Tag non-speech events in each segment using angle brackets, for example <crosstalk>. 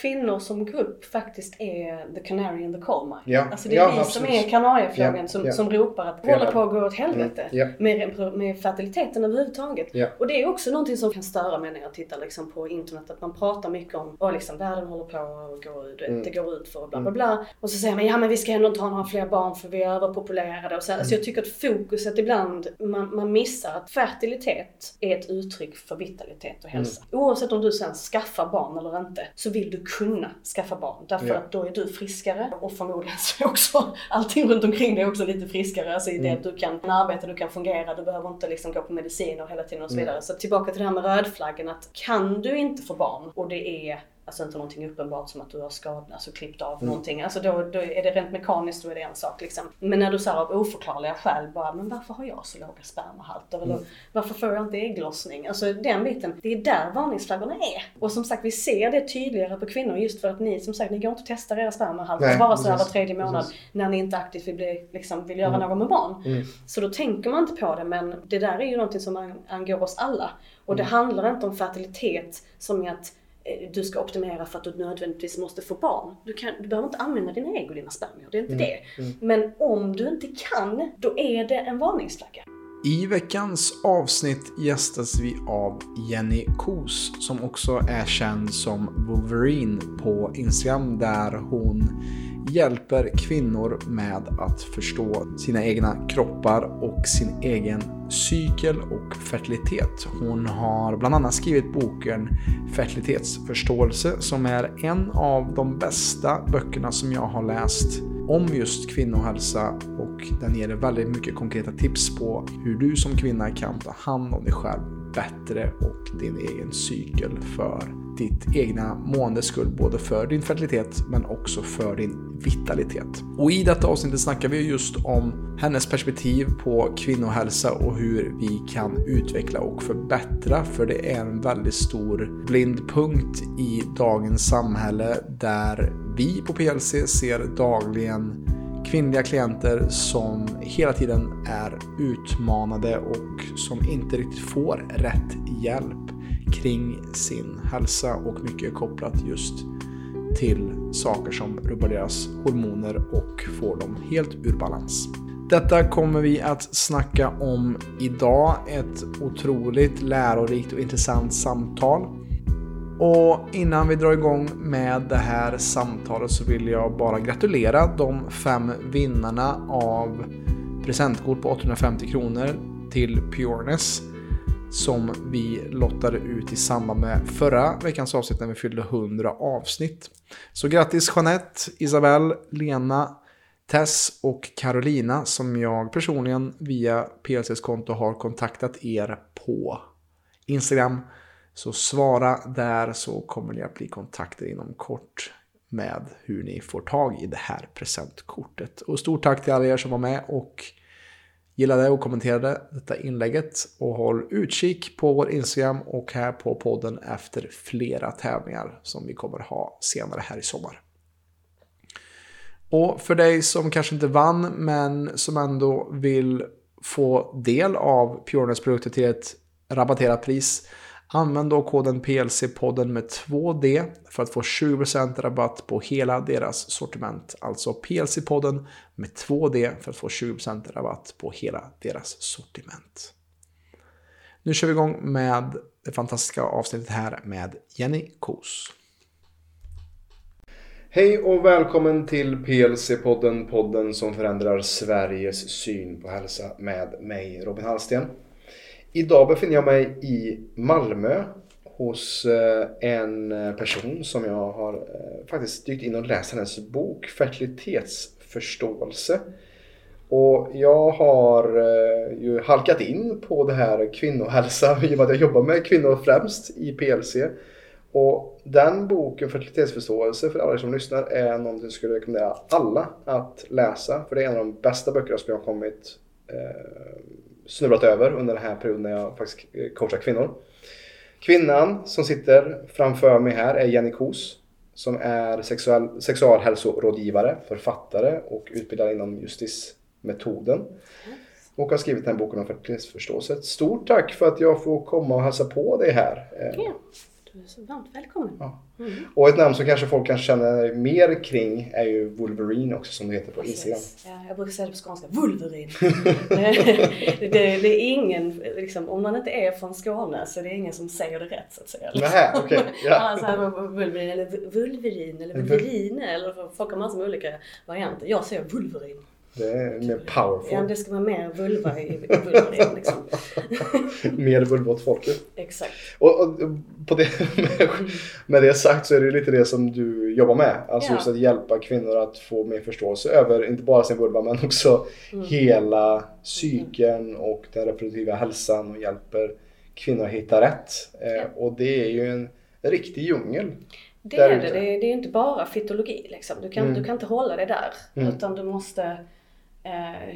kvinnor som grupp faktiskt är the canary in the coal mine. Ja. Alltså det är Ja, vi absolut. som är kanariefågeln Ja, som, ja. som ropar att det håller på att gå åt helvete Mm, med, med fertiliteten överhuvudtaget. Och det är också någonting som kan störa mig när jag tittar liksom på internet. Att man pratar mycket om att liksom, världen håller på att gå ut, Mm. det går ut för bla bla bla. Och så säger man ja men vi ska ändå inte ha några fler barn för vi är överpopulerade. Och så, Mm. alltså jag tycker att fokuset ibland, man, man missar att fertilitet är ett uttryck för vitalitet och hälsa. Mm. Oavsett om du sen skaffar barn eller inte så vill du kunna skaffa barn. Därför Ja. att då är du friskare och förmodligen så är också allting runt omkring dig också lite friskare. Alltså i det Mm. att du kan arbeta, du kan fungera, du behöver inte liksom gå på mediciner hela tiden och så Mm. vidare. Så tillbaka till det här med rödflaggen att kan du inte få barn och det är Alltså inte någonting uppenbart som att du har skadat, alltså klippt av Mm. någonting. Alltså då, då är det rent mekaniskt, då är det en sak liksom. Men när du säger av oförklarliga skäl bara, men varför har jag så låga spermahalter? Eller Mm. varför får jag inte ägglossning? Alltså den biten, det är där varningsflaggorna är. Och som sagt, vi ser det tydligare på kvinnor just för att ni, som sagt, ni går inte och testar era spermahalter Nej, bara så här var tredje månad Precis. när ni inte aktivt vill, bli, liksom, vill göra Mm. något med barn. Mm. Så då tänker man inte på det men det där är ju någonting som an- angår oss alla. Och det Mm. handlar inte om fertilitet som är att du ska optimera för att du nödvändigtvis måste få barn. Du, kan, du behöver inte använda dina ägg och dina spermier, det är inte Mm. det. Mm. Men om du inte kan, då är det en varningsflagga. I veckans avsnitt gästas vi av Jenny Kos som också är känd som Wolverine på Instagram där hon hjälper kvinnor med att förstå sina egna kroppar och sin egen cykel och fertilitet. Hon har bland annat skrivit boken Fertilitetsförståelse som är en av de bästa böckerna som jag har läst om just kvinnohälsa och den ger dig väldigt mycket konkreta tips på hur du som kvinna kan ta hand om dig själv bättre och din egen cykel för ditt egna måendes skull, både för din fertilitet men också för din vitalitet. Och i detta avsnittet snackar vi just om hennes perspektiv på kvinnohälsa och hur vi kan utveckla och förbättra, för det är en väldigt stor blind punkt i dagens samhälle där vi på PLC ser dagligen kvinnliga klienter som hela tiden är utmanade och som inte riktigt får rätt hjälp kring sin hälsa och mycket kopplat just till saker som rubbar deras hormoner och får dem helt ur balans. Detta kommer vi att snacka om idag. Ett otroligt lärorikt och intressant samtal. Och innan vi drar igång med det här samtalet så vill jag bara gratulera de fem vinnarna av presentkort på 850 kronor till Pureness som vi lottade ut i samband med förra veckans avsnitt när vi fyllde 100 avsnitt. Så grattis Jeanette, Isabelle, Lena, Tess och Carolina som jag personligen via PLCs konto har kontaktat er på Instagram. Så svara där så kommer ni att bli kontaktade inom kort med hur ni får tag i det här presentkortet. Och stort tack till alla er som var med och gillade och kommenterade detta inlägget. Och håll utkik på vår Instagram och här på podden efter flera tävlingar som vi kommer ha senare här i sommar. Och för dig som kanske inte vann men som ändå vill få del av Pureness produkter till ett rabatterat pris Använd då koden PLC-podden med 2D för att få 20% rabatt på hela deras sortiment. Alltså PLC-podden med 2D för att få 20% rabatt på hela deras sortiment. Nu kör vi igång med det fantastiska avsnittet här med Jenny Kos. Hej och välkommen till PLC-podden, podden som förändrar Sveriges syn på hälsa med mig Robin Hallsten. Idag befinner jag mig i Malmö hos eh, en eh, person som jag har eh, faktiskt dykt in och läst hennes bok Fertilitetsförståelse. Och jag har ju halkat in på det här kvinnohälsa <laughs> i och med att jag jobbar med kvinnor främst i PLC. Och den boken, Fertilitetsförståelse, för alla som lyssnar, är någonting jag skulle rekommendera alla att läsa. För det är en av de bästa böckerna som jag har kommit eh, snubblat över under den här perioden när jag faktiskt coachar kvinnor. Kvinnan som sitter framför mig här är Jenny Kos som är sexual, sexualhälsorådgivare, författare och utbildad inom justismetoden. Och har skrivit den här boken om fertilitetsförståelse. Stort tack för att jag får komma och hälsa på dig här. Eh, Ja, Du är så varmt välkommen. Ja. Mm. Och ett namn som kanske folk kan känna mer kring är ju Wolverine också som det heter på Instagram. Precis. Ja, jag brukar säga det på skånska, Wolverine. <laughs> det, det, är ingen, liksom, om man inte är från Skåne så det är ingen som säger det rätt så att säga. Nähä, okej. <laughs> Ja. Alltså, Wolverine eller Vulverin eller Vulverine eller folk har massor med olika varianter. Jag säger Wolverine. Det är mer Ja, powerful. det ska vara mer vulva i, Wolverine liksom. <laughs> mer vulva åt folket. Exakt. Och, och på det, med det sagt så är det lite det som du jobbar med. Alltså Ja. just att hjälpa kvinnor att få mer förståelse över inte bara sin vulva men också Mm. hela psyken och den reproduktiva hälsan och hjälper kvinnor att hitta rätt. Eh, Ja. och det är ju en riktig djungel. Det är det. Det är, det är inte bara fytologi liksom. Du kan, Mm. du kan inte hålla det där. Mm. Utan du måste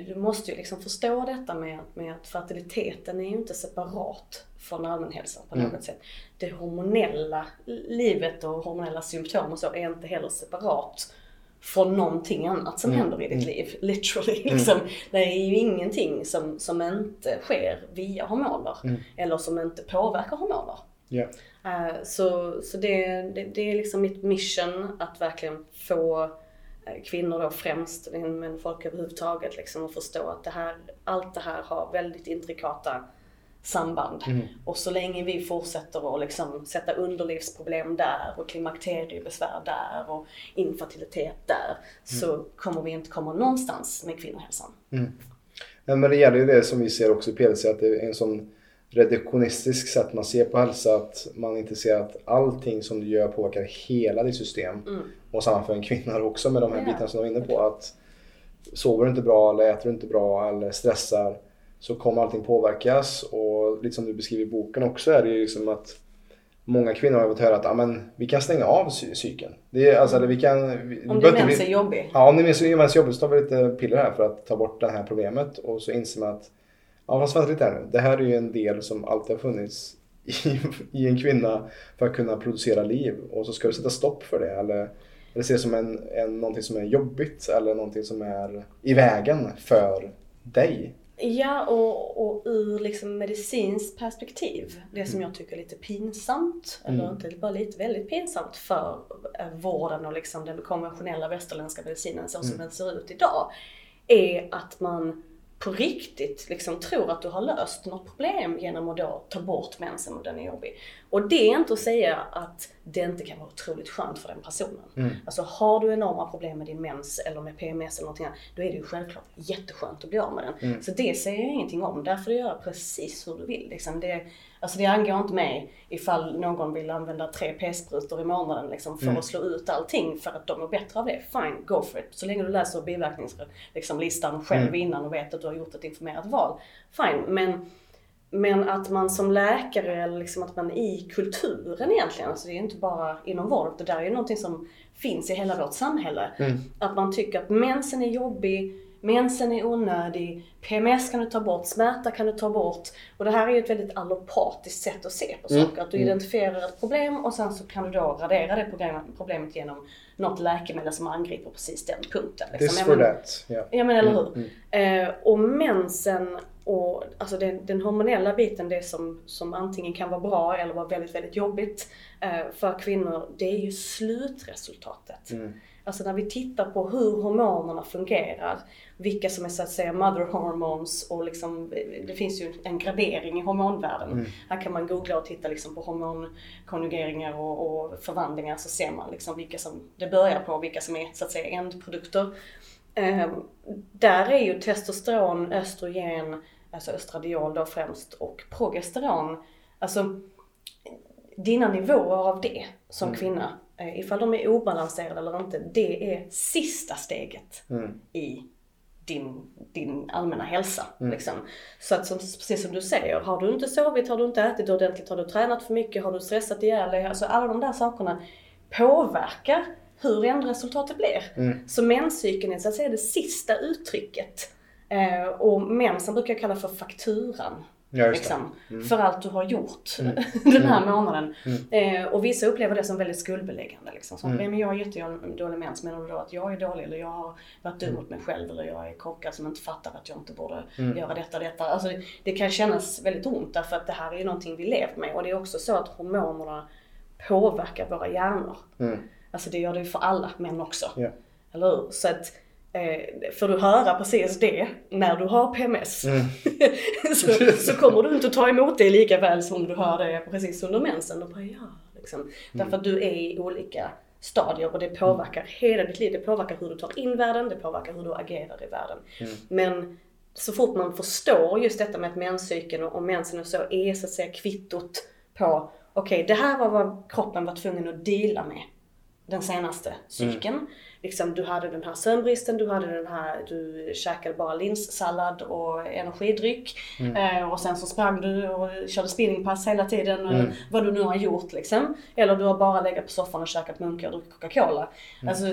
du måste ju liksom förstå detta med, med att fertiliteten är ju inte separat från allmänhälsan på Mm. något sätt. Det hormonella livet och hormonella symptom och så är inte heller separat från någonting annat som Mm. händer i ditt Mm. liv. <laughs> Literally. Liksom. Det är ju ingenting som, som inte sker via hormoner. Mm. Eller som inte påverkar hormoner. Eh, Så, så det, det, det är liksom mitt mission att verkligen få eh, kvinnor då främst, men folk överhuvudtaget liksom att förstå att det här, allt det här har väldigt intrikata samband. Mm. Och så länge vi fortsätter att liksom sätta underlivsproblem där och klimakteriebesvär där och infertilitet där så kommer vi inte komma någonstans med kvinnohälsan. Men men det gäller ju det som vi ser också i PLC att det är en sån reduktionistisk sätt man ser på hälsa att man inte ser att allting som du gör påverkar hela ditt system. Mm. Och samma för en kvinna <laughs> också med de här Ja. bitarna som du var inne på. Att sover du inte bra eller äter du inte bra eller stressar så kommer allting påverkas. Och lite som du beskriver i boken också är det ju liksom att många kvinnor har fått höra att amen, vi kan stänga av cykeln. Det är, alltså, eller vi kan, vi, Om din mens är jobbig. Ja, om är mens jobbigt så tar vi lite piller här för att ta bort det här problemet. Och så inser man att, ja fast vänta lite här nu. Det här är ju en del som alltid har funnits i, i en kvinna för att kunna producera liv. Och så ska du sätta stopp för det. Eller, eller se det som en, en, någonting som är jobbigt eller någonting som är i vägen för dig. Ja, och, och ur liksom medicinskt perspektiv, det som jag tycker är lite pinsamt, eller Mm. inte bara lite, väldigt pinsamt för eh, vården och liksom den konventionella västerländska medicinen så som Mm. den ser ut idag, är att man på riktigt liksom tror att du har löst något problem genom att då ta bort mensen och den är jobbig. Och det är inte att säga att det inte kan vara otroligt skönt för den personen. Mm. Alltså har du enorma problem med din mens eller med PMS eller någonting annat, då är det ju självklart jätteskönt att bli av med den. Mm. Så det säger jag ingenting om. Där får du göra precis hur du vill. Liksom det, alltså det angår inte mig ifall någon vill använda tre p-sprutor i månaden liksom, för Mm. att slå ut allting för att de mår bättre av det. Fine, go for it. Så länge du läser biverkningslistan liksom, själv Mm. innan och vet att du har gjort ett informerat val. Fine, men men att man som läkare, eller liksom att man i kulturen egentligen, alltså det är ju inte bara inom vård, det där är ju någonting som finns i hela vårt samhälle. Mm. Att man tycker att mensen är jobbig, mensen är onödig, PMS kan du ta bort, smärta kan du ta bort. Och det här är ju ett väldigt allopatiskt sätt att se på Mm. saker. Att du Mm. identifierar ett problem och sen så kan du då radera det problemet, genom något läkemedel som angriper precis den punkten. liksom. This for that. Ja. Ja men eller hur. Mm, mm. Eh, och mensen och alltså den, den hormonella biten, det som, som antingen kan vara bra eller vara väldigt, väldigt jobbigt eh, för kvinnor, det är ju slutresultatet. Mm. Alltså när vi tittar på hur hormonerna fungerar, vilka som är så att säga mother hormones och liksom, det finns ju en gradering i hormonvärlden. Mm. Här kan man googla och titta liksom på hormonkonjugeringar och, och förvandlingar så ser man liksom vilka som det börjar på och vilka som är så att säga ändprodukter. Eh, där är ju testosteron, östrogen, alltså östradiol då främst och progesteron, alltså dina nivåer av det som Mm. kvinna, ifall de är obalanserade eller inte, det är sista steget Mm. i din, din allmänna hälsa. Mm. Liksom. Så att som, precis som du säger, har du inte sovit, har du inte ätit ordentligt, har du tränat för mycket, har du stressat ihjäl dig, alltså alla de där sakerna påverkar hur ändresultatet blir. Mm. Så menscykeln är så att säga det sista uttrycket. Eh, och mensen brukar jag kalla för fakturan. Ja. Liksom, Mm. För allt du har gjort Mm. <laughs> den här månaden. Mm. Eh, och vissa upplever det som väldigt skuldbeläggande. Liksom. Som, Mm. men jag har jättedålig mens, menar du då att jag är dålig eller jag har varit dum mot mig själv eller jag är korkad som inte fattar att jag inte borde Mm. göra detta och detta. Alltså, det kan kännas väldigt ont därför att det här är ju någonting vi lever med. Och det är också så att hormonerna påverkar våra hjärnor. Mm. Alltså det gör det ju för alla män också. Ja. Eller hur? Så att eh, får du höra precis det när du har PMS Mm. <laughs> så, så kommer du inte ta emot det lika väl som du hör det precis under mensen. Och bara, ja, liksom. Därför att du är i olika stadier och det påverkar hela ditt liv. Det påverkar hur du tar in världen, det påverkar hur du agerar i världen. Men så fort man förstår just detta med att menscykeln och, och mensen och så är så att säga kvittot på okej, det här var vad kroppen var tvungen att deala med den senaste cykeln. Liksom, du hade den här sömnbristen, du hade den här, du käkade bara linssallad och energidryck. Eh, och sen så sprang du och körde spinningpass hela tiden, eller vad du nu har gjort liksom. Eller du har bara legat på soffan och käkat munkar och druckit Coca-Cola. Alltså,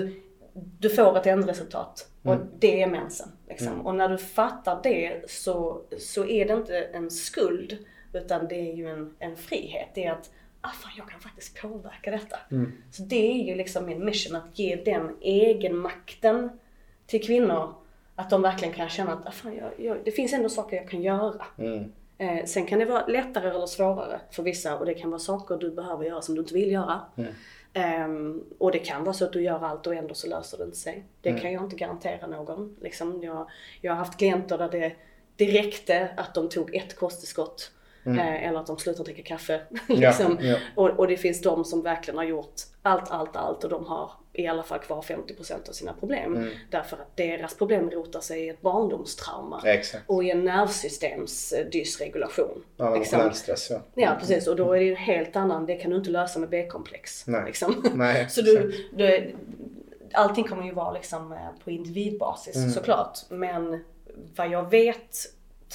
du får ett ändresultat. Och det är mensen. Liksom. Och när du fattar det så, så är det inte en skuld, utan det är ju en, en frihet. Det är att ah, fan, jag kan faktiskt påverka detta. Så det är ju liksom min mission, att ge den egenmakten till kvinnor. Att de verkligen kan känna att ah, fan, jag, jag, det finns ändå saker jag kan göra. Mm. Eh, sen kan det vara lättare eller svårare för vissa och det kan vara saker du behöver göra som du inte vill göra. Ehm, och det kan vara så att du gör allt och ändå så löser det inte sig. Det kan jag inte garantera någon. Liksom, jag, jag har haft klienter där det, det räckte att de tog ett kosttillskott eh, eller att de slutade dricka kaffe. <laughs> liksom. ja. och, och det finns de som verkligen har gjort allt, allt, allt och de har i alla fall kvar 50% av sina problem. Därför att deras problem rotar sig i ett barndomstrauma Exakt. och i en nervsystemsdysregulation. Ja, liksom. stress ja. Ja precis och då är det ju en helt annan, det kan du inte lösa med B-komplex. Nej. Liksom. <laughs> Nej, Så du, du, allting kommer ju vara liksom eh, på individbasis Mm. såklart. Men vad jag vet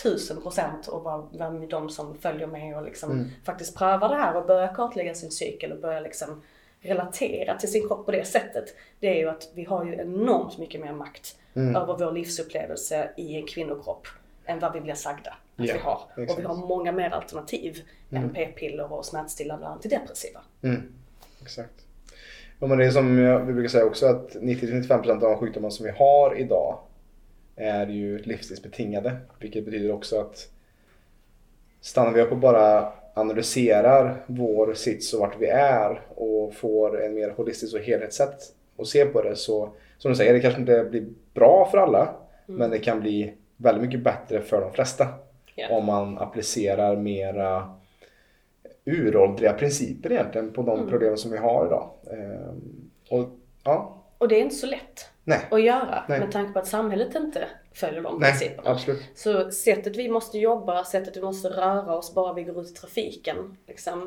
tusen procent och vad, vad de som följer med och liksom Mm. faktiskt prövar det här och börjar kartlägga sin cykel och börjar liksom relatera till sin kropp på det sättet. Det är ju att vi har ju enormt mycket mer makt Mm. över vår livsupplevelse i en kvinnokropp än vad vi blir sagda att Ja, vi har. Och exakt. vi har många mer alternativ än p-piller och smärtstillande och antidepressiva. Mm. Exakt. Ja, men det är som vi brukar säga också att 90-95% av de sjukdomar som vi har idag är ju livsstilsbetingade. Vilket betyder också att stannar vi upp och bara analyserar vår sits och vart vi är och får en mer holistisk och helhetssätt och se på det så som du säger, det kanske inte blir bra för alla men det kan bli väldigt mycket bättre för de flesta Ja. om man applicerar mera uråldriga principer egentligen på de problem som vi har idag. Ehm, och ja, Och det är inte så lätt nej, att göra Nej. med tanke på att samhället inte följer de nej, principerna. absolut. Så sättet vi måste jobba, sättet vi måste röra oss bara vi går ut i trafiken. Liksom,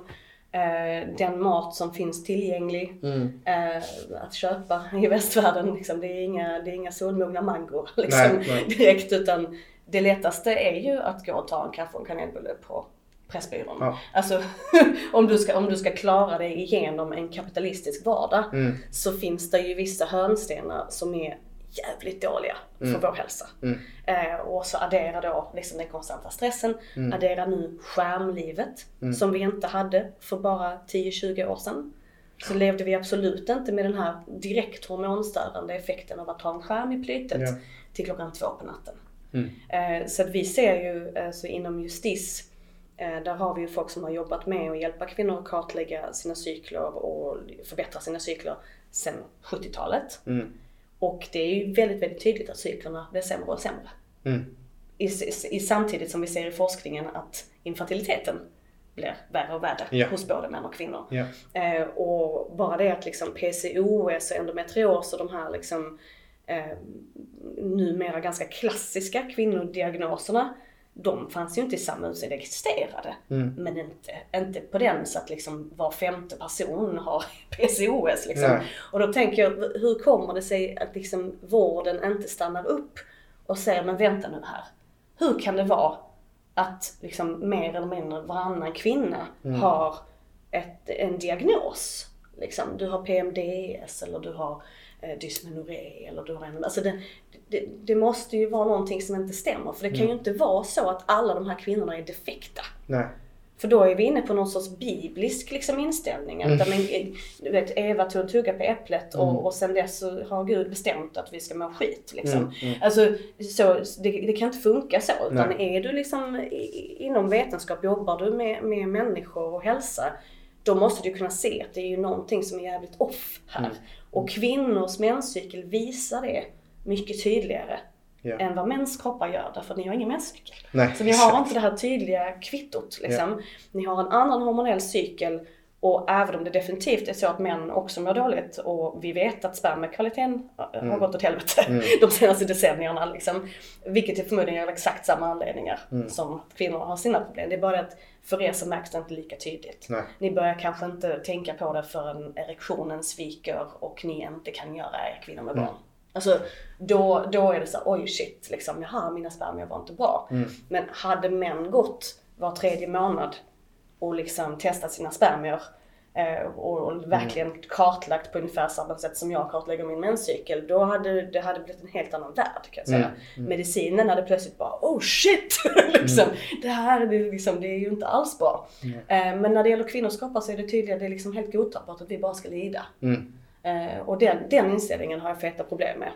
eh, den mat som finns tillgänglig Mm. eh, att köpa i västvärlden. Liksom, det, är inga, det är inga solmogna mangor liksom, direkt. Utan det lättaste är ju att gå och ta en kaffe och en kanelbulle på Pressbyrån. Ja. Alltså <laughs> om du, ska, om du ska klara dig igenom en kapitalistisk vardag Mm. så finns det ju vissa hörnstenar som är jävligt dåliga för vår hälsa. Mm. Eh, och så addera då liksom den konstanta stressen, addera nu skärmlivet som vi inte hade för bara 10-20 år sedan. Så levde vi absolut inte med den här direkt hormonstörande effekten av att ha en skärm i plytet Ja. till klockan två på natten. Mm. Eh, så att vi ser ju eh, så inom justis där har vi ju folk som har jobbat med att hjälpa kvinnor att kartlägga sina cykler och förbättra sina cykler sedan 70-talet. Mm. Och det är ju väldigt, väldigt tydligt att cyklerna blir sämre och sämre. Mm. I, i, i, samtidigt som vi ser i forskningen att infertiliteten blir värre och värre Ja. hos både män och kvinnor. Ja. Eh, och bara det att liksom PCOS och endometrios och de här liksom eh, numera ganska klassiska kvinnodiagnoserna, de fanns ju inte i samma utsträckning, det existerade. Mm. Men inte, inte på den så att liksom var femte person har <laughs> PCOS. Liksom. Nej. Och då tänker jag, hur kommer det sig att liksom vården inte stannar upp och säger, men vänta nu här. Hur kan det vara att liksom mer eller mindre varannan kvinna har ett, en diagnos? Liksom, du har PMDS eller du har dysmenorré eller du har en... Alltså det, det, det måste ju vara någonting som inte stämmer. För det kan ju inte vara så att alla de här kvinnorna är defekta. Nej. För då är vi inne på någon sorts biblisk liksom inställning. Att, men, eh, du vet, Eva tog en tugga på äpplet och, och sen dess så har Gud bestämt att vi ska må skit. Liksom. Alltså, så, det, det kan inte funka så. Utan är du liksom i- inom vetenskap, jobbar du med, med människor och hälsa, då måste du kunna se att det är ju någonting som är jävligt off här. Och kvinnors menscykel visar det mycket tydligare Ja. än vad mäns kroppar gör därför att ni har ingen menscykel. Nej, Så ni har exakt. inte det här tydliga kvittot liksom. Ni har en annan hormonell cykel och även om det definitivt är så att män också mår dåligt och vi vet att spermiekvaliteten äh, har gått åt helvete <laughs> de senaste decennierna liksom. Vilket är förmodligen av exakt samma anledningar som att kvinnor har sina problem. Det är bara att för er så märks det inte lika tydligt. Nej. Ni börjar kanske inte tänka på det förrän erektionen sviker och ni inte kan göra er kvinnor med barn. Alltså då, då är det så här, oj shit, liksom, jaha mina spermier var inte bra. Men hade män gått var tredje månad och liksom testat sina spermier eh, och, och verkligen kartlagt på ungefär samma sätt som jag kartlägger min menscykel. Då hade det hade blivit en helt annan värld kan jag säga. Medicinen hade plötsligt bara oh shit! <laughs> liksom, Det här är det liksom, det är ju inte alls bra. Eh, men när det gäller kvinnors kroppar så är det tydligt det är liksom helt godtagbart att vi bara ska lida. Mm. Eh, och den, den inställningen har jag feta problem med.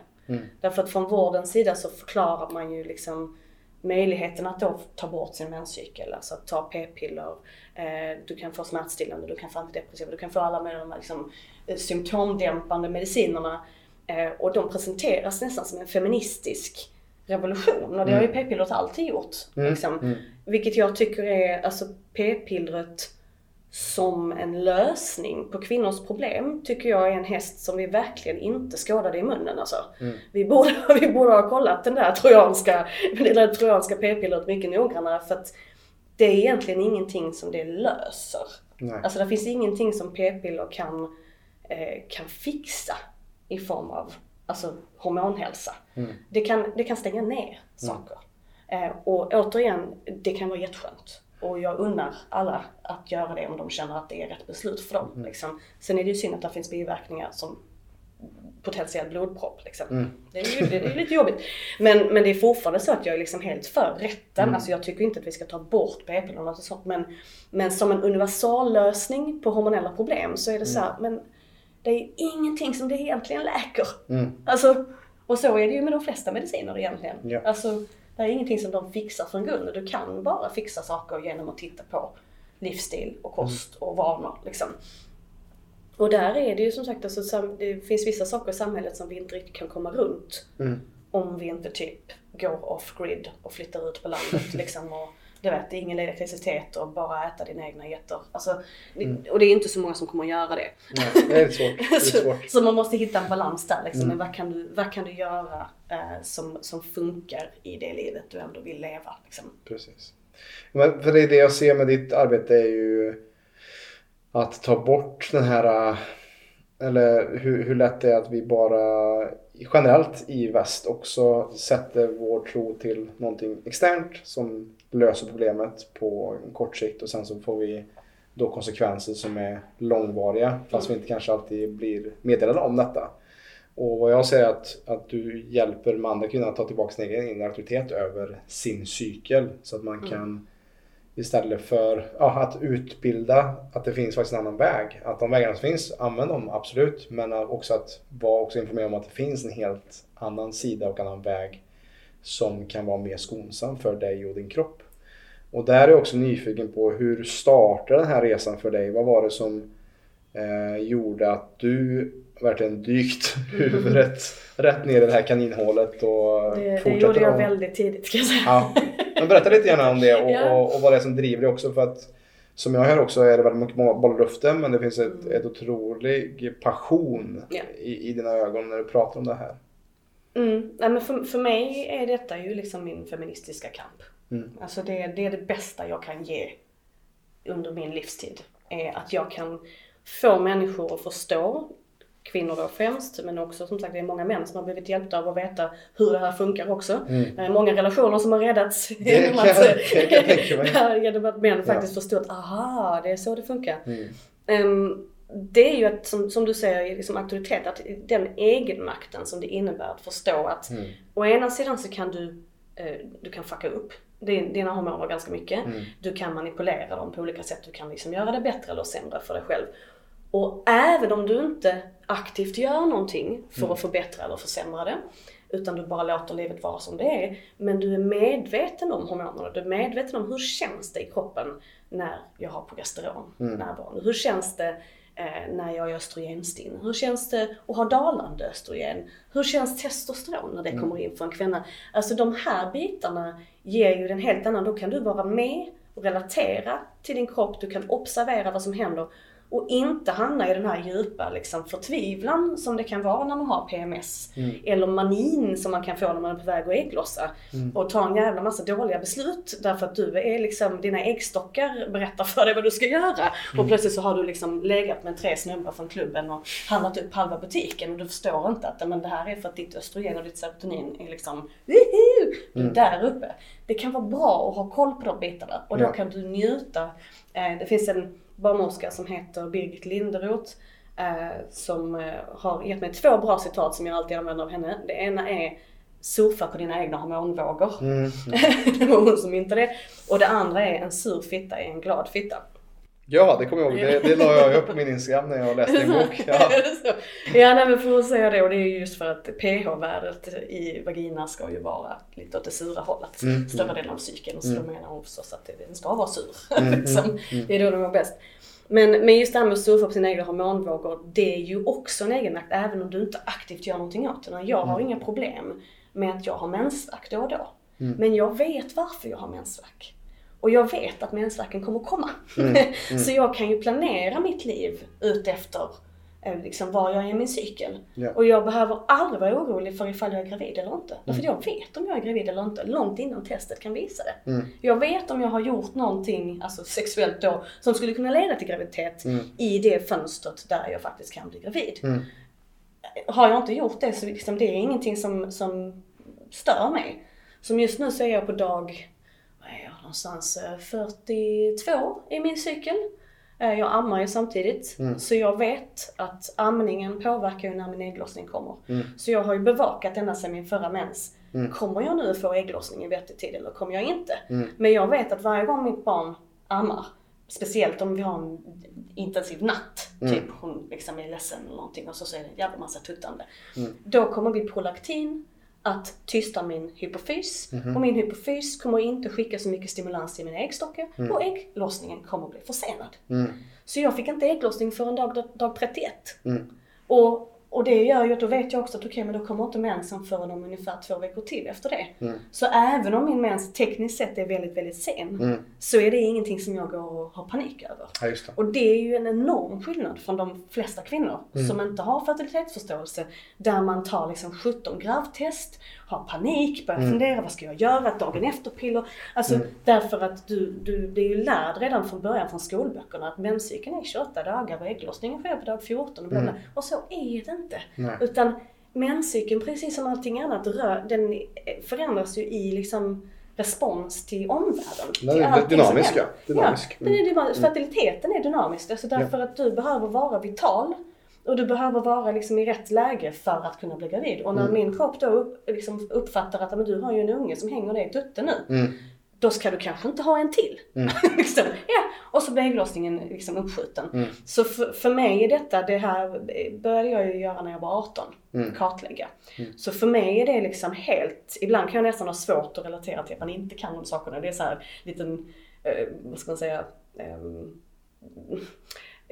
Därför att från vårdens sida så förklarar man ju liksom möjligheten att då ta bort sin menscykel, alltså att ta p-piller, eh, du kan få smärtstillande, du kan få antidepressiva, du kan få alla med de här liksom, eh, symptomdämpande medicinerna. Eh, och de presenteras nästan som en feministisk revolution och det har ju p-pillret alltid gjort. Liksom. Vilket jag tycker är, alltså p-pillret som en lösning på kvinnors problem tycker jag är en häst som vi verkligen inte skådade i munnen alltså. Vi, borde, <laughs> vi borde ha kollat den där trojanska, det trojanska p-pillret mycket noggrannare för att det är egentligen ingenting som det löser. Nej. Alltså det finns ingenting som p-piller kan, eh, kan fixa i form av alltså, hormonhälsa. Det, kan, det kan stänga ner saker. Eh, och återigen, det kan vara jätteskönt. Och jag unnar alla att göra det om de känner att det är rätt beslut för dem. Liksom. Sen är det ju synd att det finns biverkningar som potentiell blodpropp. Liksom. Det, är ju, det är lite jobbigt. Men, men det är fortfarande så att jag är liksom helt för rätten. Alltså jag tycker inte att vi ska ta bort p-pillerna och sånt. Men, men som en universallösning på hormonella problem så är det så här, men det är ingenting som det egentligen läker. Alltså, och så är det ju med de flesta mediciner egentligen. Ja. Alltså, det är ingenting som de fixar från grunden. Du kan bara fixa saker genom att titta på livsstil och kost och vanor. Liksom. Och där är det ju som sagt, alltså, det finns vissa saker i samhället som vi inte riktigt kan komma runt. Om vi inte typ går off-grid och flyttar ut på landet <laughs> liksom. Och, du vet, det är ingen elektricitet och bara äta dina egna getter. Alltså, det- Och det är inte så många som kommer att göra det. Nej, det är svårt. <laughs> Det är så, svårt. så man måste hitta en balans där. Liksom. Men vad kan du, vad kan du göra eh, som, som funkar i det livet du ändå vill leva? Liksom. Precis. Men för det, är det jag ser med ditt arbete är ju att ta bort den här, eller hur, hur lätt det är att vi bara generellt i väst också sätter vår tro till någonting externt som löser problemet på kort sikt och sen så får vi då konsekvenser som är långvariga fast vi inte kanske alltid blir meddelade om detta. Och vad jag säger är att, att du hjälper de andra kvinnorna att ta tillbaka sin egen inre auktoritet över sin cykel. Så att man kan istället för ja, att utbilda att det finns faktiskt en annan väg. Att de vägarna som finns, använd dem absolut. Men också att vara också informerad om att det finns en helt annan sida och annan väg som kan vara mer skonsam för dig och din kropp. Och där är jag också nyfiken på hur startade den här resan för dig? Vad var det som eh, gjorde att du verkligen dykt huvudet rätt ner i det här kaninhålet och Det, det gjorde jag att- väldigt tidigt kan jag säga. Ja. Men berätta lite grann om det och, Ja. och, och vad det är som driver dig också. För att som jag hör också är det väldigt mycket bollar i luften men det finns ett, ett otrolig passion Ja. i, i dina ögon när du pratar om det här. Mm. Nej, men för, för mig är detta ju liksom min feministiska kamp. Mm. Alltså det, det är det bästa jag kan ge under min livstid. Är att jag kan få människor att förstå, kvinnor då främst, men också som sagt det är många män som har blivit hjälpta av att veta hur det här funkar också. Är många relationer som har räddats Mm. <laughs> Genom att. <laughs> Ja, genom att män faktiskt förstår att aha, det är så det funkar. Ehm, det är ju att, som, som du säger, liksom auktoritet, att den egenmakten som det innebär att förstå att å ena sidan så kan du, eh, du kan fucka upp dina hormoner ganska mycket. Du kan manipulera dem på olika sätt. Du kan liksom göra det bättre eller sämre för dig själv. Och även om du inte aktivt gör någonting för att förbättra eller försämra det. utan du bara låter livet vara som det är. Men du är medveten om hormonerna, du är medveten om hur känns det i kroppen när jag har progesteron närvarande. Hur känns det när jag är östrogenstinn? Hur känns det att ha dalande östrogen? Hur känns testosteron när det kommer in för en kvinna? Alltså de här bitarna ger ju en helt annan, då kan du vara med och relatera till din kropp, du kan observera vad som händer och inte hamna i den här djupa liksom, förtvivlan som det kan vara när man har PMS. Eller manin som man kan få när man är på väg att ägglossa. Och ta en jävla massa dåliga beslut därför att du är liksom, dina äggstockar berättar för dig vad du ska göra. Och plötsligt så har du liksom legat med tre snubbar från klubben och handlat upp halva butiken och du förstår inte att men det här är för att ditt östrogen och ditt serotonin är liksom, är där uppe. Det kan vara bra att ha koll på de bitarna och då kan du njuta. Eh, det finns en barnmorska som heter Birgit Linderoth eh, som eh, har gett mig två bra citat som jag alltid använder av henne. Det ena är surfa på dina egna hormonvågor. Mm. <laughs> det var hon som myntade det. Och det andra är en sur fitta är en glad fitta. Ja, det kommer jag ihåg. Det, det la jag upp på min Instagram när jag läste din bok. Ja. Ja, nej men för att säga det och det är ju just för att pH-värdet i vagina ska ju vara lite åt det sura hållet. Mm, Större delen av cykeln. Så då menar hon förstås att den ska vara sur. Mm, <laughs> liksom. Det är då den mår bäst. Men, men just det här med att surfa på sina egna hormonvågor, det är ju också en egenmakt även om du inte aktivt gör någonting åt det. Jag Mm. har inga problem med att jag har mensvärk då och då. Men jag vet varför jag har mensvärk. Och jag vet att mensvärken kommer komma. Mm, <laughs> så jag kan ju planera mitt liv ut efter eh, liksom var jag är i min cykel. Ja. Och jag behöver aldrig vara orolig för ifall jag är gravid eller inte. Därför Mm. jag vet om jag är gravid eller inte långt innan testet kan visa det. Mm. Jag vet om jag har gjort någonting, alltså sexuellt då, som skulle kunna leda till graviditet Mm. i det fönstret där jag faktiskt kan bli gravid. Mm. Har jag inte gjort det så liksom, det är ingenting som, som stör mig. Som just nu så är jag på dag, vad är jag någonstans, eh, 42 i min cykel. Eh, Jag ammar ju samtidigt. Mm. Så jag vet att amningen påverkar ju när min ägglossning kommer. Mm. Så jag har ju bevakat ända sedan min förra mens. Mm. Kommer jag nu få ägglossning i vettig tid eller kommer jag inte? Mm. Men jag vet att varje gång mitt barn ammar, speciellt om vi har en intensiv natt, Mm. typ hon liksom är ledsen eller någonting och så, så är det en jävla massa tuttande. Mm. Då kommer vi prolaktin att tysta min hypofys Mhm. och min hypofys kommer inte skicka så mycket stimulans till mina äggstockar och ägglossningen kommer bli försenad. Mm. Så jag fick inte ägglossning förrän dag, dag 31. Mm. Och, och det gör ju att då vet jag också att okej, men då kommer inte mensen förrän om ungefär två veckor till efter det. Mm. Så även om min mens tekniskt sett är väldigt, väldigt sen Mm. så är det ingenting som jag går och har panik över. Ja, det. Och det är ju en enorm skillnad från de flesta kvinnor Mm. som inte har fertilitetsförståelse. Där man tar liksom 17 gravtest, har panik, börjar Mm. fundera vad ska jag göra, dagen efter-piller. Alltså därför att du, du blir ju lärd redan från början från skolböckerna att menscykeln är 28 dagar och ägglossningen sker på dag 14 och. Mm. Och så är det inte. Nej. Utan menscykeln, precis som allting annat, rör, den förändras ju i liksom respons till omvärlden. Den är som dynamisk, ja. Dynamisk. Ja, den är dynamisk. Fertiliteten är dynamisk. Alltså därför att du behöver vara vital. Och du behöver vara liksom i rätt läge för att kunna bli gravid. Och när Mm. min kropp då upp, liksom uppfattar att men du har ju en unge som hänger dig i tutten nu. Mm. Då ska du kanske inte ha en till. Mm. <laughs> liksom. ja. Och så blir ägglossningen liksom uppskjuten. Mm. Så för, för mig är detta, det här började jag ju göra när jag var 18. Mm. Kartlägga. Mm. Så för mig är det liksom helt, ibland kan jag nästan ha svårt att relatera till att man inte kan de sakerna. Det är så här liten, eh, vad ska man säga, ehm,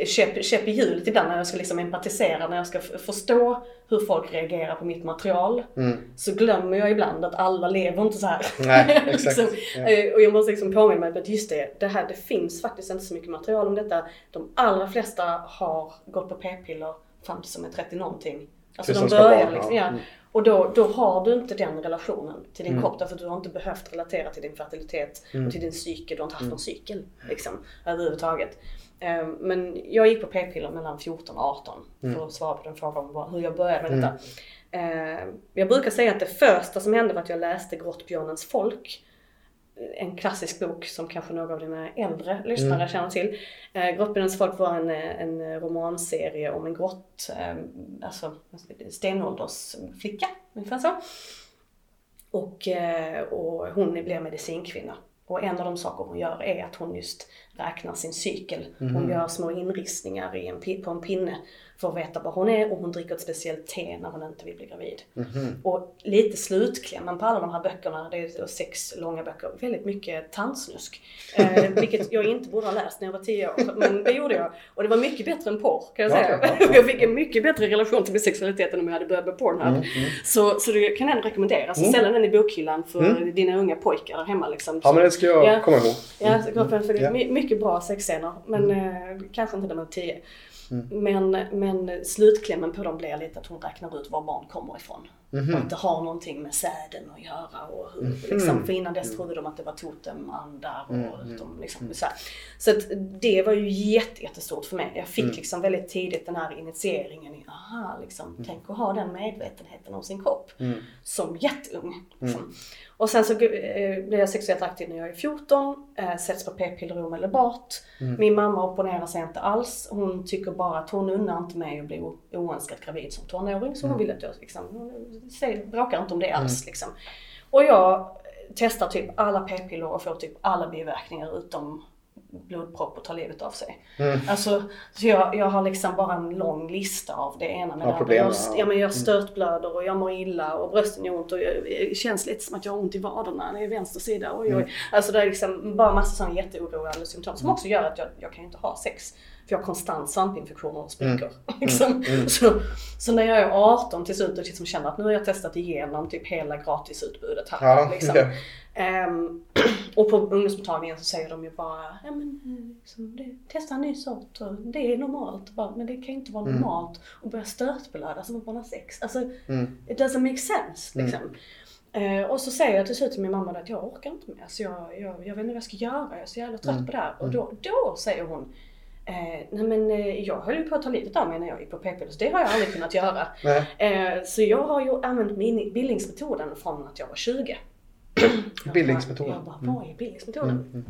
käpp, käpp i hjulet ibland när jag ska liksom empatisera, när jag ska förstå hur folk reagerar på mitt material. Mm. Så glömmer jag ibland att alla lever inte så här. Nej, <laughs> liksom, Ja. eh, Och jag måste liksom påminna mig att just det, det, här, det finns faktiskt inte så mycket material om detta. De allra flesta har gått på p-piller fram till som är 30 någonting. Alltså Tills de börjar barn, liksom, ja. ja. Mm. Och då, då har du inte den relationen till din Mm. kropp därför att du har inte behövt relatera till din fertilitet Mm. och till din cykel. Du har inte haft Mm. någon cykel liksom, överhuvudtaget. Eh, Men jag gick på p-piller mellan 14 och 18 Mm. för att svara på den frågan hur jag började med Mm. detta. Eh, Jag brukar säga att det första som hände var att jag läste Grottbjörnens folk. En klassisk bok som kanske några av dina äldre lyssnare Mm. känner till. Eh, Grottbjörnens folk var en, eh, en romanserie om en grott, eh, alltså stenåldersflicka, ungefär så. Och, eh, och hon blir medicinkvinna. Och en av de saker hon gör är att hon just räknar sin cykel. Hon Mhm. gör små inristningar i en, på en pinne att veta vad hon är och hon dricker ett speciellt te när hon inte vill bli gravid. Mhm. Och lite slutklämmen på alla de här böckerna, det är sex långa böcker, väldigt mycket tandsnusk. Eh, <laughs> vilket jag inte borde ha läst när jag var 10 år, men det gjorde jag. Och det var mycket bättre än porr kan jag säga. Okej, <laughs> jag fick en mycket bättre relation till min sexualitet än om jag hade börjat med Pornhub. Mm, Så, så det kan jag ändå rekommendera. Så Mm. ställ den i bokhyllan för dina unga pojkar där hemma. Liksom. Ja men det ska jag Ja. komma ihåg. Ja, så för för det Ja. är my- mycket bra sexscener. Men eh, kanske inte när man är 10. Mm. Men, men slutklämmen på dem blir lite att hon räknar ut var barn kommer ifrån. Mhm. Och att det har någonting med säden att göra. Och hur, Mhm. liksom, för innan dess trodde de att det var totemandar. Och Mm, de, liksom, så här. så att det var ju jätte, jättestort för mig. Jag fick Mm. liksom väldigt tidigt den här initieringen i, aha, liksom, tänk att ha den medvetenheten om sin kropp. Mm. Som jätteung. Liksom. Och sen så eh, blev jag sexuellt aktiv när jag är 14, eh, sätts på p-piller omedelbart. Mm. Min mamma opponerar sig inte alls. Hon tycker bara att hon unnar inte mig att bli oönskat gravid som tonåring. Så hon vill att jag liksom, hon bråkar inte om det alls liksom. Och jag testar typ alla p-piller och får typ alla biverkningar utom blodpropp och tar livet av sig. Mm. Alltså, så jag, jag har liksom bara en lång lista av det ena med Ja, det andra. ja. Jag, ja, men jag störtblöder och jag mår illa och brösten gör ont och det känns lite som att jag har ont i vaderna. Är vänster sida. Oj, oj. Alltså det är liksom bara massa sådana jätteoroande symptom som också gör att jag, jag kan inte ha sex. För jag har konstant svampinfektioner och sprickor. <laughs> Liksom. Så, så när jag är 18 till slut och liksom känner att nu har jag testat igenom typ hela gratisutbudet här. Ja, liksom. ja. Ehm, <clears throat> och på ungdomsmottagningen så säger de ju bara, ja men liksom, det, testa en ny sort och det är normalt. Bara, men det kan ju inte vara normalt att börja stötblöda som att man har sex. Alltså, Mm. it doesn't make sense liksom. Eh, och så säger jag till slut till min mamma att jag orkar inte mer. Så jag, jag, jag vet inte vad jag ska göra. Jag är så jävla trött på det här. Och då, då säger hon, eh, nej men eh, jag höll ju på att ta livet av mig när jag gick på p-piller. Så det har jag aldrig kunnat göra. Eh, så jag har ju använt min bildningsmetoden från att jag var 20. Bildningsmetoden. Jag bara, vad är bildningsmetoden? Mm.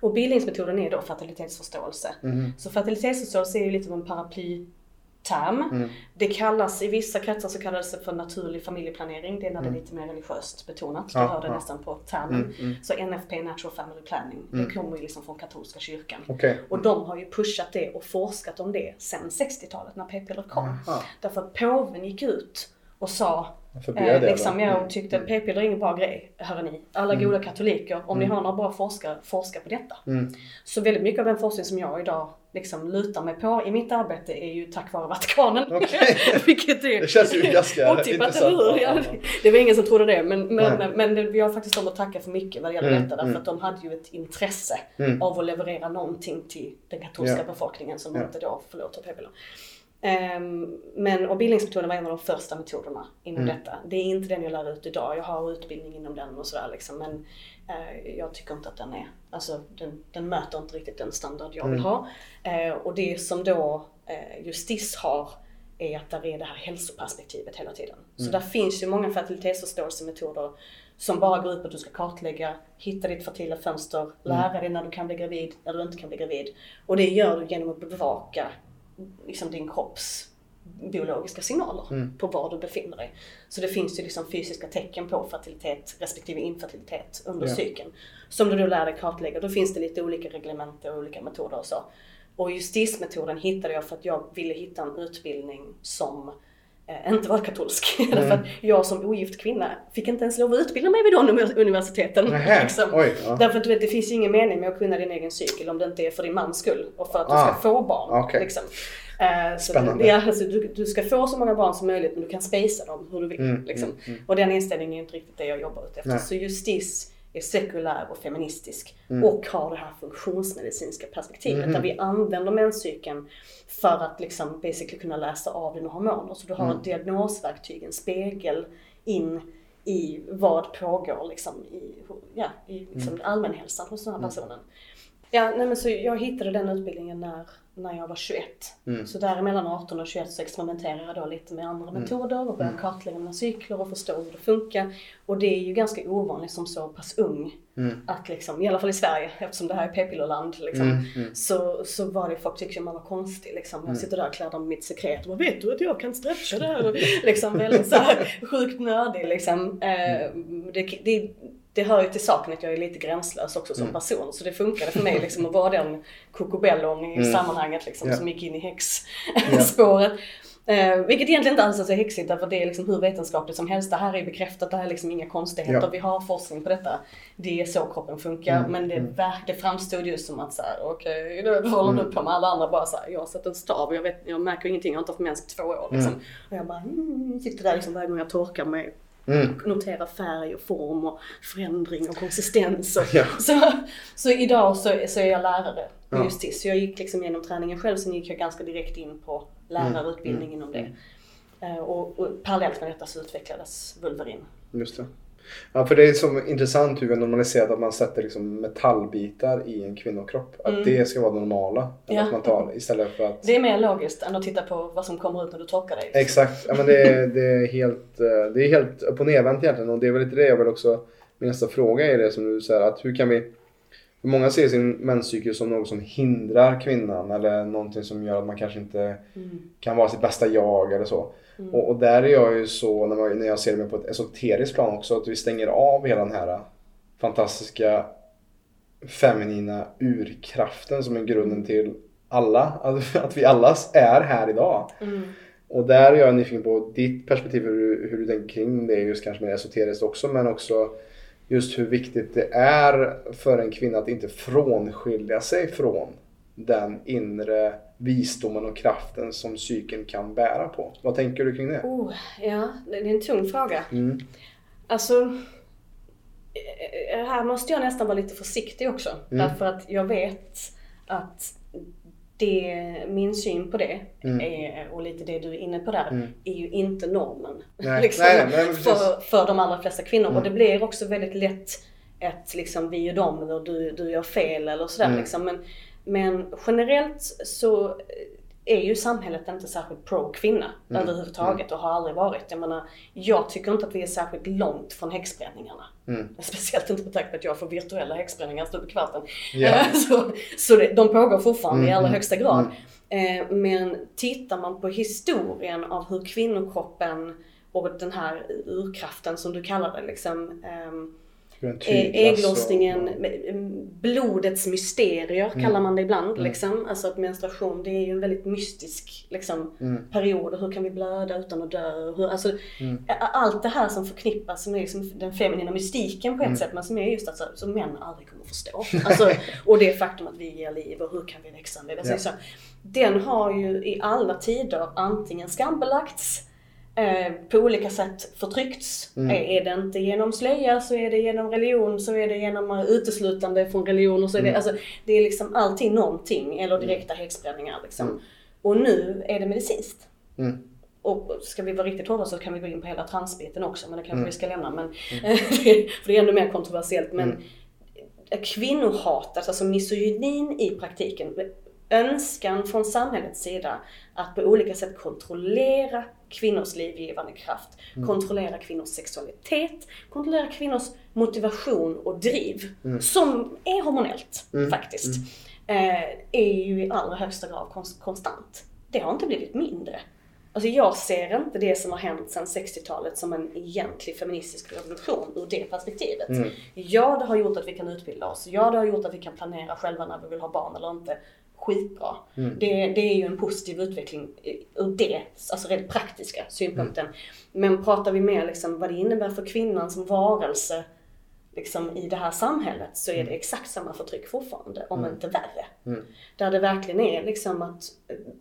Och bildningsmetoden är då fertilitetsförståelse. Mm. Så fertilitetsförståelse är ju lite av en paraplyterm. Mm. Det kallas, i vissa kretsar så kallas det för naturlig familjeplanering. Det är när det är lite mer religiöst betonat. Du Mm. Ja, hör det ja. nästan på termen. Mm, mm. Så NFP, Natural Family Planning, Mm. det kommer ju liksom från katolska kyrkan. Okej. Och de har ju pushat det och forskat om det sedan 60-talet när p-piller kom. Därför att påven gick ut och sa Eh, liksom, jag tyckte att p-piller är ingen bra grej, ni. Alla goda katoliker, om ni har några bra forskare, forska på detta. Mm. Så väldigt mycket av den forskning som jag idag liksom lutar mig på i mitt arbete är ju tack vare Vatikanen. Okej. <laughs> Vilket är Det känns ju ganska otippat, eller hur? Ja, det- var ingen som trodde det, men, men, Nej. men det, vi har faktiskt dem att tacka för mycket vad det gäller Mm, detta. Därför mm. att de hade ju ett intresse Mm. av att leverera någonting till den katolska Ja. befolkningen som Ja. inte då får lov att ta p-piller. Ehm, men och bildningsmetoden var en av de första metoderna inom Mm. detta. Det är inte den jag lär ut idag. Jag har utbildning inom den och sådär liksom. Men eh, jag tycker inte att den är, alltså den, den möter inte riktigt den standard jag vill Mm. ha. Eh, och det som då eh, Justis har är att där är det här hälsoperspektivet hela tiden. Så Mm. där finns ju många fertilitetsförståelsemetoder som bara går ut på att du ska kartlägga, hitta ditt fertila fönster, Mm. lära dig när du kan bli gravid, när du inte kan bli gravid. Och det gör du genom att bevaka liksom din kropps biologiska signaler Mm. på var du befinner dig. Så det finns ju liksom fysiska tecken på fertilitet respektive infertilitet under Ja. cykeln. Som du då lär dig kartlägga. Då finns det lite olika reglementer och olika metoder och så. Och justismetoden hittade jag för att jag ville hitta en utbildning som inte var katolsk. <laughs> Därför att jag som ogift kvinna fick inte ens lov att utbilda mig vid de univers- universiteten. Nähä, <laughs> liksom. oj, ja. Därför att du vet, det finns ju ingen mening med att kunna din egen cykel om det inte är för din mans skull och för att du Ah, ska få barn. okej. Liksom. Eh, så Spännande. Ja, alltså, du, du ska få så många barn som möjligt men du kan spacea dem hur du vill. Mm, liksom. mm, mm. Och den inställningen är inte riktigt det jag jobbar ut efter. Nej. Så justis är sekulär och feministisk Mm. och har det här funktionsmedicinska perspektivet Mhm. där vi använder menscykeln för att liksom basically kunna läsa av dina hormoner. Så du har Mm. ett diagnosverktyg, en spegel in i vad pågår liksom i, ja, i liksom Mm. allmänhälsan hos den här personen. Ja, nej men så jag hittade den utbildningen när, när jag var 21. Mm. Så däremellan 18 och 21 så experimenterade jag då lite med andra metoder och började kartlägga mina cykler och förstå hur det funkar. Och det är ju ganska ovanligt som så pass ung Mm. att liksom, i alla fall i Sverige eftersom det här är p-pillerland liksom, Mm, mm. så, så var det folk tyckte man var konstig liksom. Jag sitter där och kladdar med mitt sekret och bara, vet du att jag kan stretcha? Och <laughs> liksom väldigt så här <laughs> sjukt nördig liksom. Eh, det, det, det hör ju till saken att jag är lite gränslös också som Mm. person. Så det funkade för mig liksom att vara den kokobellon i Mm. sammanhanget liksom, Ja. som gick in i häxspåret. <laughs> Eh, vilket egentligen inte alls är så häxigt därför det är liksom hur vetenskapligt som helst. Det här är bekräftat, det här är liksom inga konstigheter. Ja. Vi har forskning på detta. Det är så kroppen funkar. Mm, Men det, mm. verk, det framstod just som att så här, okej, okay, håller du Mm. på med alla andra bara så här, jag har sett en stav och jag, vet, jag märker ingenting, jag har inte haft mens på två år liksom. Mm. Och jag bara, mm, sitter där liksom varje gång jag torkar mig Mm. notera färg och form och förändring och konsistens. Och, <laughs> Ja. så, så idag så, så är jag lärare Ja. just TIS. Så jag gick liksom igenom träningen själv, sen gick jag ganska direkt in på lärarutbildning Mm, inom det. Eh, Och, och parallellt med detta så utvecklades Vulverin. Just det. Ja, för det är så intressant hur vi har normaliserat att man sätter liksom metallbitar i en kvinnokropp. Att Mm. det ska vara det normala. Ja. Att man tar istället för att... Det är mer logiskt än att titta på vad som kommer ut när du torkar dig. Exakt. Ja, men det, är, det, är helt, eh, det är helt upp och nervänt egentligen. Och det är väl lite det jag vill också... Min nästa fråga är det som du säger att hur kan vi... För många ser sin menscykel som något som hindrar kvinnan eller någonting som gör att man kanske inte Mm. kan vara sitt bästa jag eller så. Mm. Och, och där är jag ju så när, man, när jag ser det på ett esoteriskt plan också att vi stänger av hela den här fantastiska feminina urkraften som är grunden till alla, att, att vi alla är här idag. Mm. Och där är jag nyfiken på ditt perspektiv hur hur du tänker kring det just kanske mer esoteriskt också men också just hur viktigt det är för en kvinna att inte frånskilja sig från den inre visdomen och kraften som psyken kan bära på. Vad tänker du kring det? Oh, ja, det är en tung fråga. Mm. Alltså, eh, här måste jag nästan vara lite försiktig också. Mm. Därför att jag vet att det, min syn på det, Mm. är, och lite det du är inne på där, Mm. är ju inte normen. Nej, <laughs> liksom, nej, nej, för, för de allra flesta kvinnor. Mm. Och det blir också väldigt lätt ett liksom, vi och dem, eller du, du gör fel eller sådär. Mm. Liksom. Men, men generellt så är ju samhället inte särskilt pro-kvinna Mm. överhuvudtaget och har aldrig varit. Jag menar, jag tycker inte att vi är särskilt långt från häxbränningarna. Mm. <laughs> Speciellt inte med tanke på att jag får virtuella häxbränningar stup i kvarten. Eh, <laughs> Så, så det, de pågår fortfarande i Mm, allra mm, högsta grad. mm. Eh, Men tittar man på historien av hur kvinnokroppen och den här urkraften som du kallar det liksom Eh, Ägglossningen, och- m- blodets mysterier Mm. kallar man det ibland. Mm. Liksom. Alltså att menstruation det är ju en väldigt mystisk liksom, Mm. period. Hur kan vi blöda utan att dö? Hur, alltså, Mm. Allt det här som förknippas med liksom den feminina mystiken på ett Mm. sätt. Men som är just att så, som män aldrig kommer förstå. Alltså, <laughs> och det faktum att vi ger liv och hur kan vi växa? Alltså, Ja. så, den har ju i alla tider antingen skambelagts på olika sätt förtryckts. Mm. Är, är det inte genom slöja så är det genom religion, så är det genom eh, uteslutande från religion och så är det, Mm. alltså, det är liksom alltid någonting, eller direkta häxbränningar liksom. Mm. Och nu är det medicinskt. Mm. Och ska vi vara riktigt hårda så kan vi gå in på hela transbiten också, men det kanske Mm. vi ska lämna. Men, <laughs> för det är ännu mer kontroversiellt. Men Mm. kvinnohatet, alltså misogynin i praktiken, önskan från samhällets sida att på olika sätt kontrollera kvinnors livgivande kraft, Mm. kontrollera kvinnors sexualitet, kontrollera kvinnors motivation och driv, Mm. som är hormonellt Mm. faktiskt, eh, är ju i allra högsta grad konst- konstant. Det har inte blivit mindre. Alltså jag ser inte det som har hänt sedan 60-talet som en egentlig feministisk revolution ur det perspektivet. Mm. Ja, det har gjort att vi kan utbilda oss. Ja, det har gjort att vi kan planera själva när vi vill ha barn eller inte. Skitbra. Mm. Det, det är ju en positiv utveckling ur det, alltså rent praktiska synpunkten. Men pratar vi mer liksom vad det innebär för kvinnan som varelse liksom, i det här samhället så är det exakt samma förtryck fortfarande, om inte värre. Mm. Där det verkligen är liksom att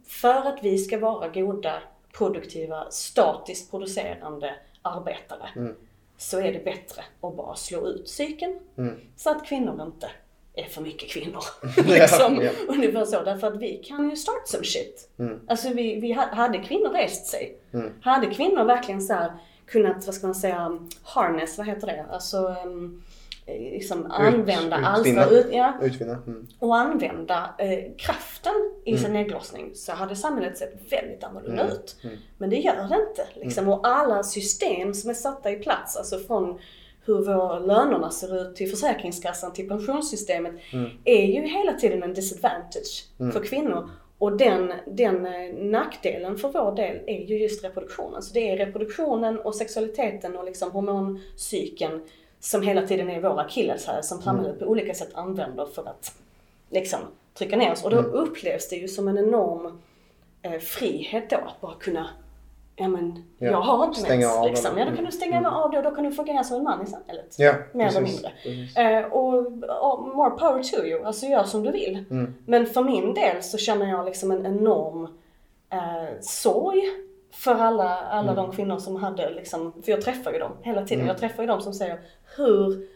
för att vi ska vara goda, produktiva, statiskt producerande arbetare Mm. så är det bättre att bara slå ut psyken Mm. så att kvinnor inte är för mycket kvinnor. <laughs> <laughs> Ja, liksom, ja. Ungefär så. Därför att vi kan ju start some shit. Mm. Alltså vi, vi ha- hade kvinnor rest sig. Mm. Hade kvinnor verkligen så här kunnat, vad ska man säga, harness, vad heter det? Alltså um, liksom använda, utvinna. alstra, ut, ja, Utvinna. Mm. och använda eh, kraften i Mm. sin ägglossning så hade samhället sett väldigt annorlunda Mm. ut. Mm. Men det gör det inte. Liksom. Och alla system som är satta i plats, alltså från hur våra lönerna ser ut till Försäkringskassan till pensionssystemet, Mm. är ju hela tiden en disadvantage Mm. för kvinnor. Och den, den eh, nackdelen för vår del är ju just reproduktionen. Så det är reproduktionen och sexualiteten och liksom hormoncykeln som hela tiden är våra akilleshäl som samhället på olika sätt använder för att liksom trycka ner oss. Och då Mm. upplevs det ju som en enorm eh, frihet då att bara kunna Ja men Ja, jag har inte stänga mens av liksom. eller- Ja då kan du stänga Mm. av det och då kan du fungera som en man i samhället. Ja, Mer eller precis, mindre. precis. Eh, och, och more power to you, alltså gör som du vill. Mm. Men för min del så känner jag liksom en enorm eh, sorg för alla, alla Mm. de kvinnor som hade liksom, för jag träffar ju dem hela tiden. Mm. Jag träffar ju dem som säger, hur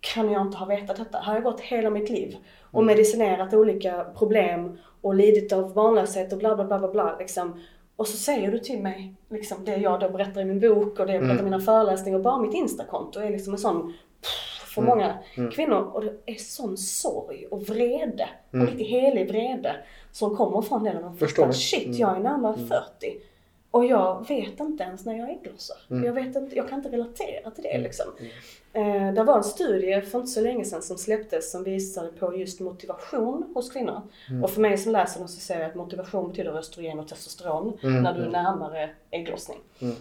kan jag inte ha vetat detta? Har jag gått hela mitt liv och Mm. medicinerat olika problem och lidit av barnlöshet och bla bla bla bla bla liksom. Och så säger du till mig, liksom det jag då berättar i min bok och det jag berättar i mina föreläsningar. Och bara mitt instakonto är liksom en sån pff, för många kvinnor. Och det är sån sorg och vrede. Och lite helig vrede som kommer från det när de Förstår shit jag är närmare 40 och jag vet inte ens när jag ägglossar. Jag, vet inte, jag kan inte relatera till det liksom. Eh, det var en studie för inte så länge sedan som släpptes som visade på just motivation hos kvinnor. Och för mig som läser den så säger jag att motivation betyder östrogen och testosteron när du är närmare ägglossning.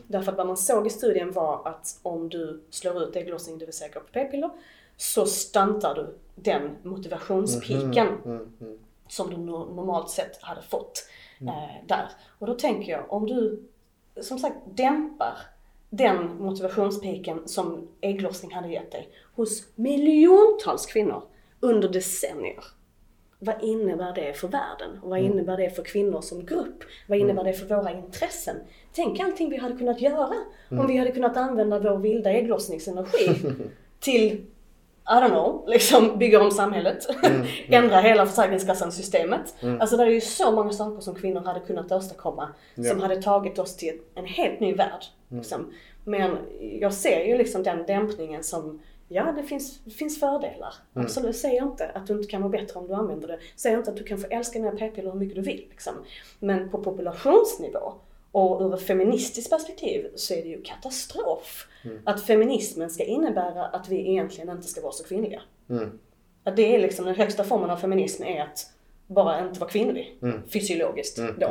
Därför att vad man såg i studien var att om du slår ut ägglossning, det vill säga går på p-piller, så stantar du den motivationspiken Mm, mm. som du no- normalt sett hade fått eh, där. Och då tänker jag, om du som sagt dämpar den motivationspiken som ägglossning hade gett dig hos miljontals kvinnor under decennier. Vad innebär det för världen? Vad innebär det för kvinnor som grupp? Vad innebär det för våra intressen? Tänk allting vi hade kunnat göra om vi hade kunnat använda vår vilda ägglossningsenergi <laughs> till I don't know, liksom bygga om samhället. <laughs> Ändra hela Försäkringskassan-systemet. Alltså det är ju så många saker som kvinnor hade kunnat åstadkomma som hade tagit oss till en helt ny värld. Liksom. Men jag ser ju liksom den dämpningen som Ja, det finns, det finns fördelar. Absolut. Säger inte att du inte kan må bättre om du använder det. Säger inte att du kan få älska dina p-piller hur mycket du vill. Liksom. Men på populationsnivå och ur ett feministiskt perspektiv så är det ju katastrof. Att feminismen ska innebära att vi egentligen inte ska vara så kvinnliga. Mm. Att det är liksom den högsta formen av feminism är att bara inte vara kvinnlig. Mm. Fysiologiskt då.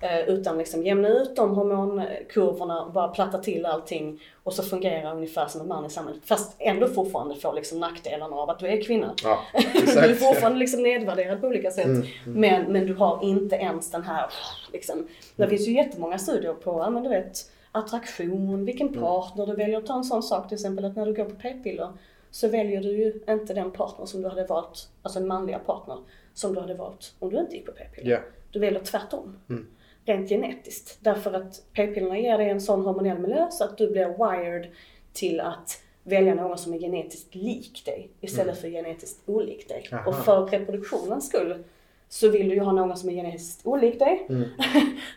Eh, utan liksom jämna ut de hormonkurvorna och bara platta till allting och så fungera ungefär som en man i samhället. Fast ändå fortfarande få liksom nackdelarna av att du är kvinna. Ja, <laughs> du är fortfarande liksom nedvärderad på olika sätt. Men, men du har inte ens den här, liksom. Det finns ju jättemånga studier på, men du vet, attraktion, vilken partner du väljer. Ta en sån sak till exempel att när du går på p-piller så väljer du ju inte den partner som du hade valt, alltså en manliga partner, som du hade valt om du inte gick på p-piller. Ja. Du väljer tvärtom. Rent genetiskt. Därför att p-pillerna ger dig en sån hormonell miljö så att du blir wired till att välja någon som är genetiskt lik dig istället för genetiskt olik dig. Aha. Och för reproduktionens skull så vill du ju ha någon som är genetiskt olik dig. <laughs>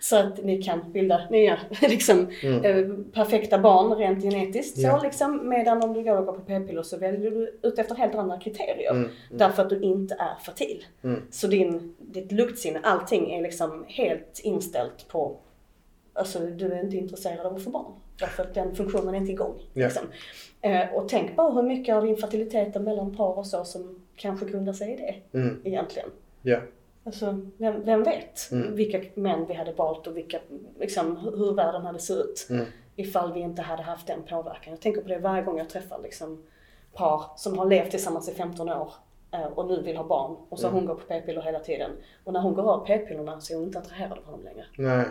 så att ni kan bilda nya <laughs> liksom, eh, perfekta barn rent genetiskt. Ja. Så, liksom. Medan om du går och går på p-piller så väljer du ut efter helt andra kriterier. Därför att du inte är fertil. Så din, ditt luktsinne, allting är liksom helt inställt på Alltså du är inte intresserad av att få barn. Därför att den funktionen är inte igång. Ja. Liksom. Eh, och tänk bara hur mycket av infertiliteten mellan par och så som kanske grundar sig i det Mm. egentligen. Ja. Alltså, vem, vem vet Mm. vilka män vi hade valt och vilka, liksom, hur världen hade sett ut Mm. ifall vi inte hade haft den påverkan. Jag tänker på det varje gång jag träffar liksom, par som har levt tillsammans i 15 år eh, och nu vill ha barn och så Mm. hon går på p-piller hela tiden. Och när hon går av p-pillerna så är hon inte attraherad av honom längre. Nej.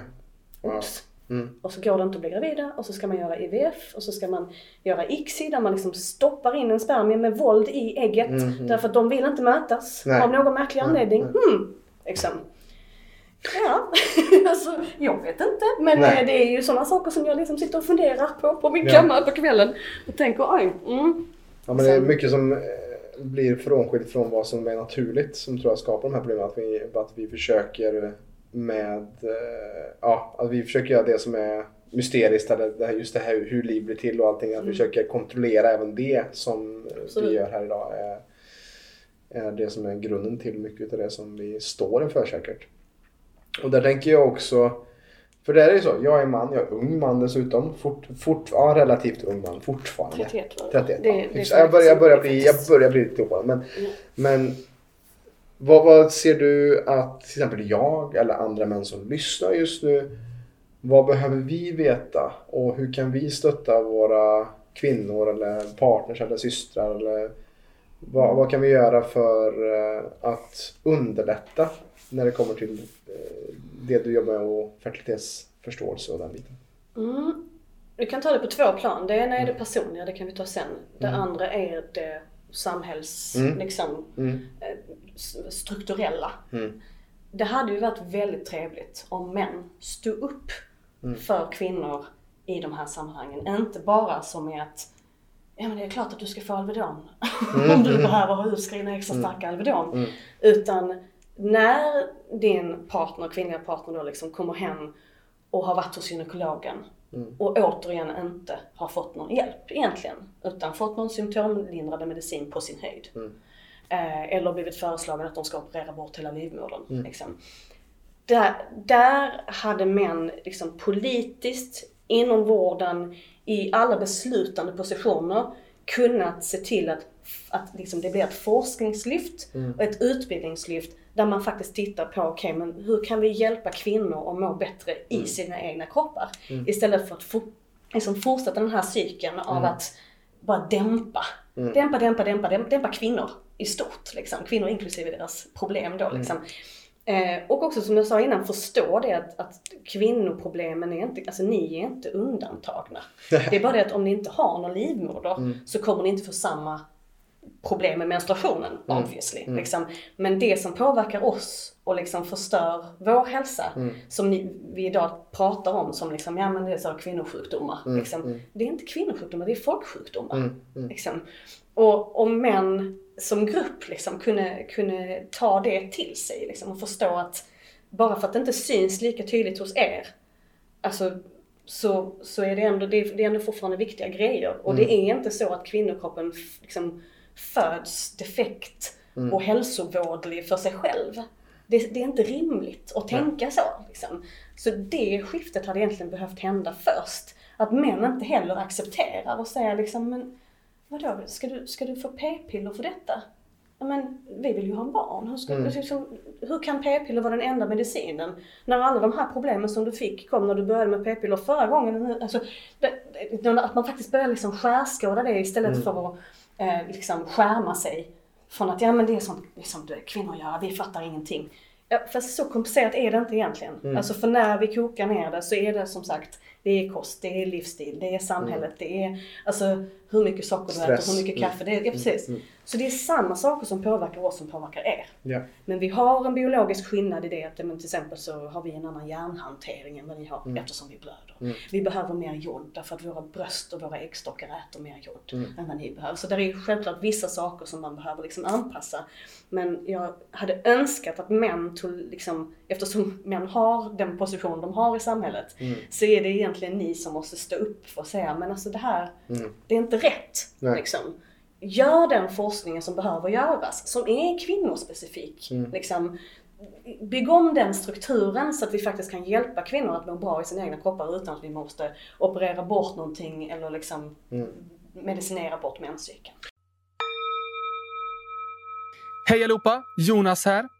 Wow. Oops. Mm. Och så går det inte att bli gravida och så ska man göra IVF och så ska man göra ICSI där man liksom stoppar in en spermie med våld i ägget. Därför att de vill inte mötas Nej. av någon märklig anledning. nej. Liksom. Ja, <laughs> alltså jag vet inte. Men Nej. eh, det är ju sådana saker som jag liksom sitter och funderar på på min Ja. kammare på kvällen. Och tänker oj, mm. Ja, men det är mycket som eh, blir frånskilt från vad som är naturligt som tror jag skapar de här problemen. Att vi, att vi försöker med, eh, ja, att vi försöker göra det som är mysteriskt eller det här, just det här hur liv blir till och allting. Att vi försöker kontrollera även det som Absolut. vi gör här idag. Är, är det som är grunden till mycket av det som vi står inför säkert. Och där tänker jag också för det är ju så, jag är man, jag är ung man dessutom. Fort, fort, ja, relativt ung man fortfarande. 31 var det. 31 Det- ja. det är Hyfsat. jag, börjar, jag, börjar bli, jag faktiskt. börjar bli lite ovanlig. Men, Mm. men vad, vad ser du att till exempel jag eller andra män som lyssnar just nu vad behöver vi veta och hur kan vi stötta våra kvinnor eller partners eller systrar eller vad, vad kan vi göra för eh, att underlätta när det kommer till eh, det du jobbar med och fertilitetsförståelse och den biten? Mm. Du kan ta det på två plan. Det ena är det personliga, det kan vi ta sen. Det Mm. andra är det samhälls, Mm. liksom, Mm. eh, strukturella. Mm. Det hade ju varit väldigt trevligt om män stod upp Mm. för kvinnor i de här sammanhangen. Inte bara som i att Ja men det är klart att du ska få Alvedon. <laughs> om du behöver ha utskrivna extra starka Alvedon. Mm. Utan när din partner, kvinnliga partner då liksom kommer hem och har varit hos gynekologen Mm. och återigen inte har fått någon hjälp egentligen. Utan fått någon symptomlindrande medicin på sin höjd. Mm. Eh, eller blivit föreslagen att de ska operera bort hela livmodern. Mm. Liksom. Där, där hade män liksom politiskt, inom vården, i alla beslutande positioner kunnat se till att, att liksom det blir ett forskningslyft Mm. och ett utbildningslyft där man faktiskt tittar på, okej men hur kan vi hjälpa kvinnor att må bättre i sina egna kroppar? Istället för att for, liksom fortsätta den här cykeln av att bara dämpa. Dämpa, dämpa, dämpa, dämpa, dämpa kvinnor i stort. Liksom. Kvinnor inklusive deras problem då. Liksom. Eh, och också som jag sa innan, förstå det att, att kvinnoproblemen är inte, alltså ni är inte undantagna. Det är bara det att om ni inte har någon livmoder så kommer ni inte få samma problem med menstruationen obviously. Liksom. Men det som påverkar oss och liksom förstör vår hälsa, som ni, vi idag pratar om som liksom, ja men det är så kvinnosjukdomar. Liksom. Det är inte kvinnosjukdomar, det är folksjukdomar. Mm. Mm. Liksom. Och om män som grupp liksom kunde, kunde ta det till sig liksom, och förstå att bara för att det inte syns lika tydligt hos er, alltså, så, så är det ändå, det är, det är ändå fortfarande viktiga grejer. Och det är inte så att kvinnokroppen liksom, föds defekt och hälsovådlig för sig själv. Det, det är inte rimligt att tänka så. Liksom. Så det skiftet hade egentligen behövt hända först. Att män inte heller accepterar och säger liksom, men vadå, ska du, ska du få p-piller för detta? Ja, men vi vill ju ha barn. Hur, ska, liksom, hur kan p-piller vara den enda medicinen? När alla de här problemen som du fick kom när du började med p-piller förra gången. Alltså, att man faktiskt börjar liksom skärskåda det istället för att eh, liksom skärma sig från att ja men det är sånt liksom, kvinnor gör, vi fattar ingenting. Ja, fast så komplicerat är det inte egentligen. Alltså för när vi kokar ner det så är det som sagt, det är kost, det är livsstil, det är samhället, det är alltså hur mycket socker du Stress. äter, hur mycket kaffe. Det är, ja, precis. Så det är samma saker som påverkar oss som påverkar er. Ja. Men vi har en biologisk skillnad i det att men till exempel så har vi en annan järnhantering än vad ni har eftersom vi blöder. Vi behöver mer jod därför att våra bröst och våra äggstockar äter mer jod än vad ni behöver. Så det är självklart vissa saker som man behöver liksom anpassa. Men jag hade önskat att män tog liksom, eftersom män har den position de har i samhället, så är det egentligen ni som måste stå upp för att säga men alltså det här, det är inte rätt. Nej. Liksom gör den forskningen som behöver göras, som är kvinnospecifik. Liksom, bygg om den strukturen så att vi faktiskt kan hjälpa kvinnor att må bra i sina egna kroppar utan att vi måste operera bort någonting eller liksom medicinera bort menscykeln. Hej allihopa! Jonas här.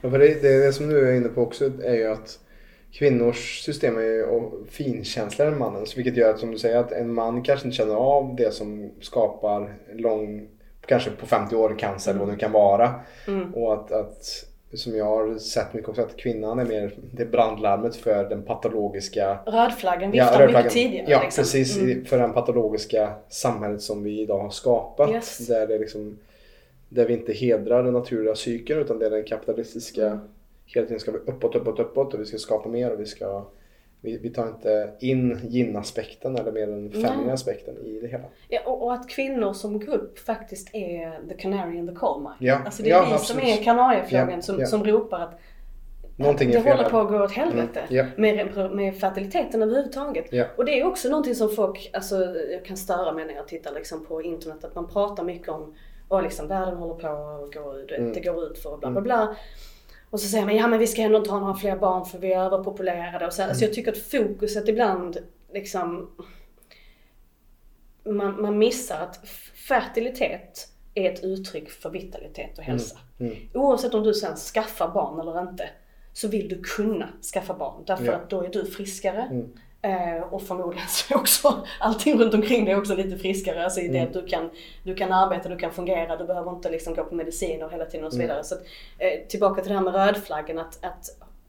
Ja, för det, det, det som du är inne på också är ju att kvinnors system är ju finkänsligare än mannens. Vilket gör att som du säger att en man kanske inte känner av det som skapar lång, kanske på 50 år cancer eller vad det kan vara. Och att, att som jag har sett mycket också att kvinnan är mer det är brandlarmet för den patologiska Rödflaggen viftar rödflaggen. mycket tidigare. Ja, liksom. precis. Mm. För det patologiska samhället som vi idag har skapat. Yes. Där, det liksom, där vi inte hedrar den naturliga cykeln utan det är den kapitalistiska. Mm. Hela tiden ska vi uppåt, uppåt, uppåt och vi ska skapa mer och vi ska vi, vi tar inte in yin-aspekten eller mer den feminina aspekten i det hela. Ja, och, och att kvinnor som grupp faktiskt är the canary in the coal mine. Ja, Alltså det är ja, vi absolut. som är kanariefågeln Ja, som, ja. som ropar att Någonting det håller på att gå åt helvete Mm, ja. med, med fertiliteten överhuvudtaget. Ja. Och det är också någonting som folk, alltså jag kan störa mig när jag tittar liksom på internet, att man pratar mycket om och liksom världen håller på att gå ut, Mm. det går ut för bla bla bla. Och så säger man, ja men vi ska ändå inte ha några fler barn för vi är överpopulerade och så. här. Så Mm. jag tycker att fokuset ibland liksom man, man missar att fertilitet är ett uttryck för vitalitet och hälsa. Mm. Oavsett om du sen skaffar barn eller inte så vill du kunna skaffa barn. Därför Ja. att då är du friskare. Mm. Eh, och förmodligen <laughs> så är också allting runt omkring dig också lite friskare. Alltså i det Mm. att du kan, du kan arbeta, du kan fungera, du behöver inte liksom gå på mediciner hela tiden och så Mm. vidare. Så att, eh, tillbaka till det här med rödflaggen att, att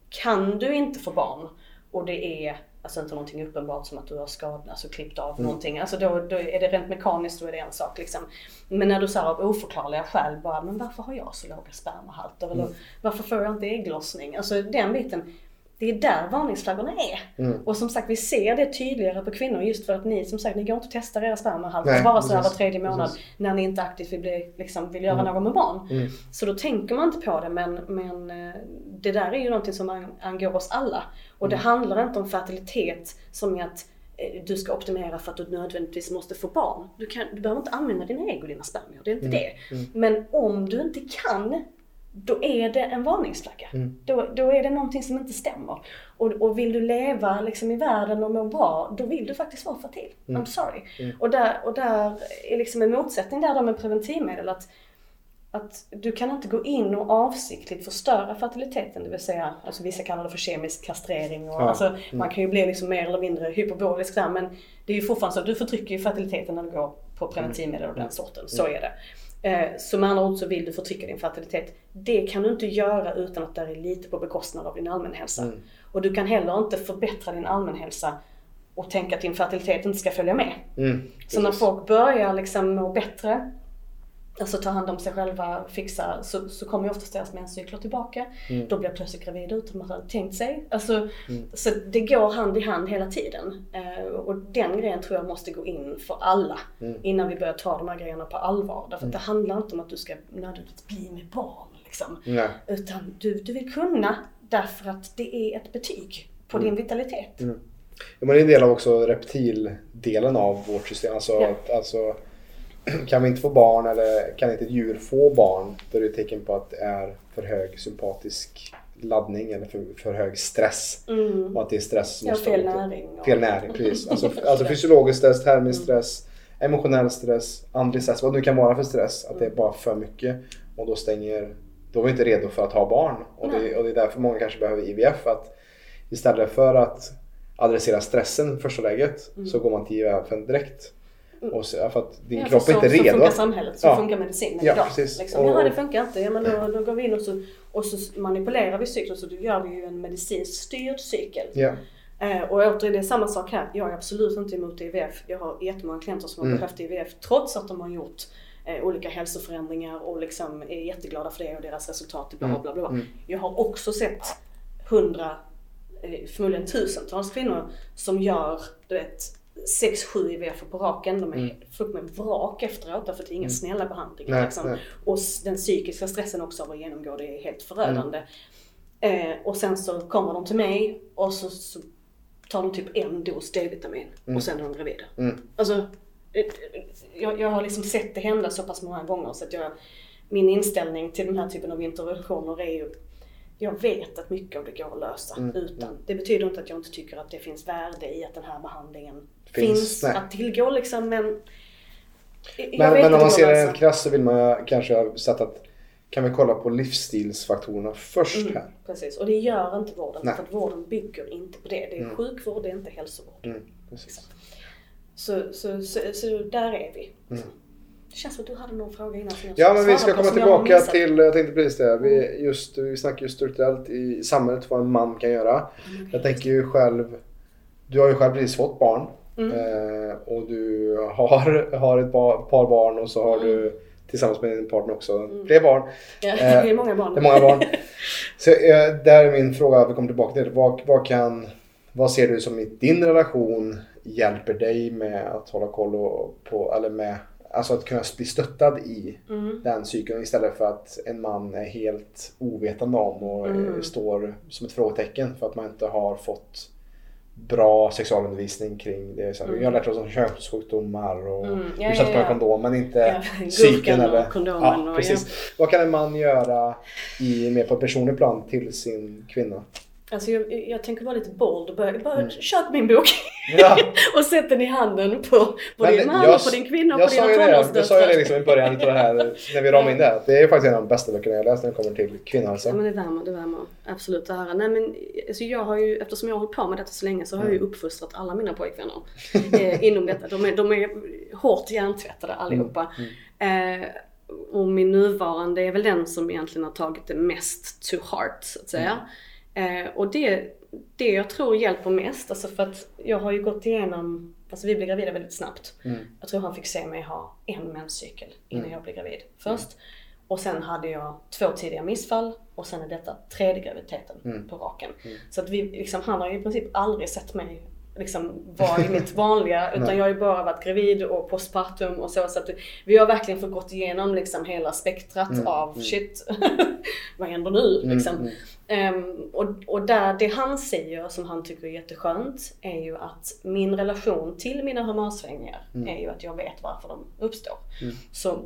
kan du inte få barn och det är alltså inte någonting uppenbart som att du har skadat, alltså klippt av Mm. någonting. Alltså då, då är det rent mekaniskt, då är det en sak liksom. Men när du säger av oförklarliga skäl bara, men varför har jag så låga spermahalter? Eller Mm. varför får jag inte ägglossning? Alltså den biten. Det är där varningsflaggorna är. Mm. Och som sagt vi ser det tydligare på kvinnor just för att ni som sagt ni går inte och testar era spermahalter Nej, bara så precis. tredje månad Precis. när ni inte aktivt vill, bli, liksom, vill göra Mm. något med barn. Mm. Så då tänker man inte på det men, men eh, det där är ju någonting som an- angår oss alla. Och det Mm. handlar inte om fertilitet som är att eh, du ska optimera för att du nödvändigtvis måste få barn. Du, kan, du behöver inte använda dina ägg och dina spermier, det är inte Mm. det. Mm. Men om du inte kan, då är det en varningsflagga. Mm. Då, då är det någonting som inte stämmer. Och, och vill du leva liksom i världen och må bra, då vill du faktiskt vara fertil. Mm. I'm sorry. Mm. Och, där, och där är liksom en motsättning där då med preventivmedel. Att, att du kan inte gå in och avsiktligt förstöra fertiliteten, det vill säga, alltså vissa kallar det för kemisk kastrering. Och, Ja. alltså, Mm. Man kan ju bli liksom mer eller mindre hyperbolisk där, men det är ju fortfarande så att du förtrycker ju fertiliteten när du går på preventivmedel av den Mm. sorten. Så är det. Eh, Så med andra ord så vill du förtrycka din fertilitet. Det kan du inte göra utan att det är lite på bekostnad av din allmänhälsa. Mm. Och du kan heller inte förbättra din allmänhälsa och tänka att din fertilitet inte ska följa med. Mm. Så när folk börjar liksom må bättre, alltså ta hand om sig själva, fixa, så, så kommer ju oftast deras menscykler tillbaka. Mm. Då blir plötsligt gravida utan att man hade tänkt sig. Alltså, Mm. Så det går hand i hand hela tiden. Eh, och den grejen tror jag måste gå in för alla Mm. innan vi börjar ta de här grejerna på allvar. Därför att det handlar inte om att du ska nödvändigtvis bli med barn. Liksom. Utan du, du vill kunna därför att det är ett betyg på Mm. din vitalitet. Mm. Ja, men det är en del av också reptildelen av vårt system. Alltså, Ja. alltså, <clears throat> kan vi inte få barn eller kan inte ett djur få barn då är det ett tecken på att det är för hög sympatisk laddning eller för, för hög stress. Mm. Och att det är stress som Ja, måste fel näring. och- Fel näring, precis. Alltså, <laughs> alltså fysiologisk stress, termisk stress, emotionell stress, andlig stress, vad det nu kan vara för stress. Att det är bara för mycket och då stänger, då är vi inte redo för att ha barn. Och det, och det är därför många kanske behöver IVF. Att istället för att adressera stressen första läget så går man till IVF direkt. Och så, för att din Mm. Ja, kropp är inte så, Så redo. funkar samhället, så Ja. funkar medicinen Ja, idag. precis. Liksom. Och- Ja, det funkar inte. Ja, men då, då går vi in och så, och så manipulerar vi cykeln så då gör vi ju en medicinskt styrd cykel. Ja. Eh, och återigen, det är samma sak här. Jag är absolut inte emot IVF. Jag har jättemånga klienter som har Mm. behövt IVF trots att de har gjort eh, olika hälsoförändringar och liksom är jätteglada för det och deras resultat. Bla, bla, bla, bla. Mm. Jag har också sett hundra, eh, förmodligen tusentals kvinnor som gör, du vet, 6-7 IVF på raken. De är Mm. fullt med vrak efteråt därför att det är inga Mm. snälla behandlingar. Nej, liksom. nej. Och den psykiska stressen också av att genomgå det är helt förödande. Eh, och sen så kommer de till mig och så, så tar de typ en dos D-vitamin Mm. och sen är de gravida. Mm. Alltså, eh, jag, jag har liksom sett det hända så pass många gånger så att jag, min inställning till den här typen av interventioner är ju jag vet att mycket av det går att lösa Mm, utan. Det betyder inte att jag inte tycker att det finns värde i att den här behandlingen Finns, finns, att tillgå liksom men Men, men om man ser det rent krasst så vill man kanske ha sett att kan vi kolla på livsstilsfaktorerna först Mm, här? precis, och det gör inte vården. Nej. För att vården bygger inte på det. Det är Mm. sjukvård, det är inte hälsovård. Mm. Så, så, så, så där är vi. Mm. Det känns som att du hade någon fråga innan som jag Ja men vi ska komma tillbaka till, jag tänkte precis det, vi, just, vi snackar ju strukturellt i samhället vad en man kan göra. Mm. Jag tänker ju själv, du har ju själv precis fått barn. Mm. Eh, och du har, har ett ba- par barn och så har Mm. du tillsammans med din partner också fler barn. Ja, Eh, det är många barn. Det är många barn. <laughs> Så eh, där är min fråga, vi kommer tillbaka till. Vad, vad, kan, vad ser du som i din relation hjälper dig med att hålla koll på, eller med Alltså att kunna bli stöttad i Mm. den cykeln istället för att en man är helt ovetande om och eh, Mm. står som ett frågetecken för att man inte har fått bra sexualundervisning kring det. Så här, Vi har lärt oss om könssjukdomar och Mm. Ja, hur sätter ja, man ja. kondom men inte Ja, cykeln. gurkan och Eller, kondomen ja, och- precis. Vad kan en man göra i, mer på ett personligt plan till sin kvinna? Alltså jag, jag tänker vara lite bold och bara, bara köp min bok Mm. Ja. <laughs> och sätt den i handen på, på Men din man, jag- på din kvinna och på dina det, Jag sa ju det tonårsdöttrar. liksom i början av det här när vi <laughs> ramade in det. att Det är faktiskt en av de bästa böckerna jag läst när det kommer till kvinnohälsa. Ja men det värmer, det värmer absolut det här. Nej men alltså jag har ju, eftersom jag har hållit på med detta så länge så har jag Mm. ju uppfostrat alla mina pojkvänner eh, inom detta. De är, de är hårt hjärntvättade allihopa. Mm. Eh, och min nuvarande är väl den som egentligen har tagit det mest to heart så att säga. Mm. Eh, och det, det jag tror hjälper mest, alltså för att jag har ju gått igenom, alltså vi blev gravida väldigt snabbt. Mm. Jag tror han fick se mig ha en menscykel innan jag blev gravid först. Och sen hade jag två tidiga missfall och sen är detta tredje graviditeten på raken. Så att vi, liksom, han har ju i princip aldrig sett mig liksom vara i mitt vanliga <laughs> utan jag har ju bara varit gravid och postpartum och så. så att vi har verkligen fått gått igenom liksom hela spektrat av shit, <laughs> vad händer nu? Liksom. Ehm, och, och där, det han säger som han tycker är jätteskönt är ju att min relation till mina humörsvängningar är ju att jag vet varför de uppstår. Så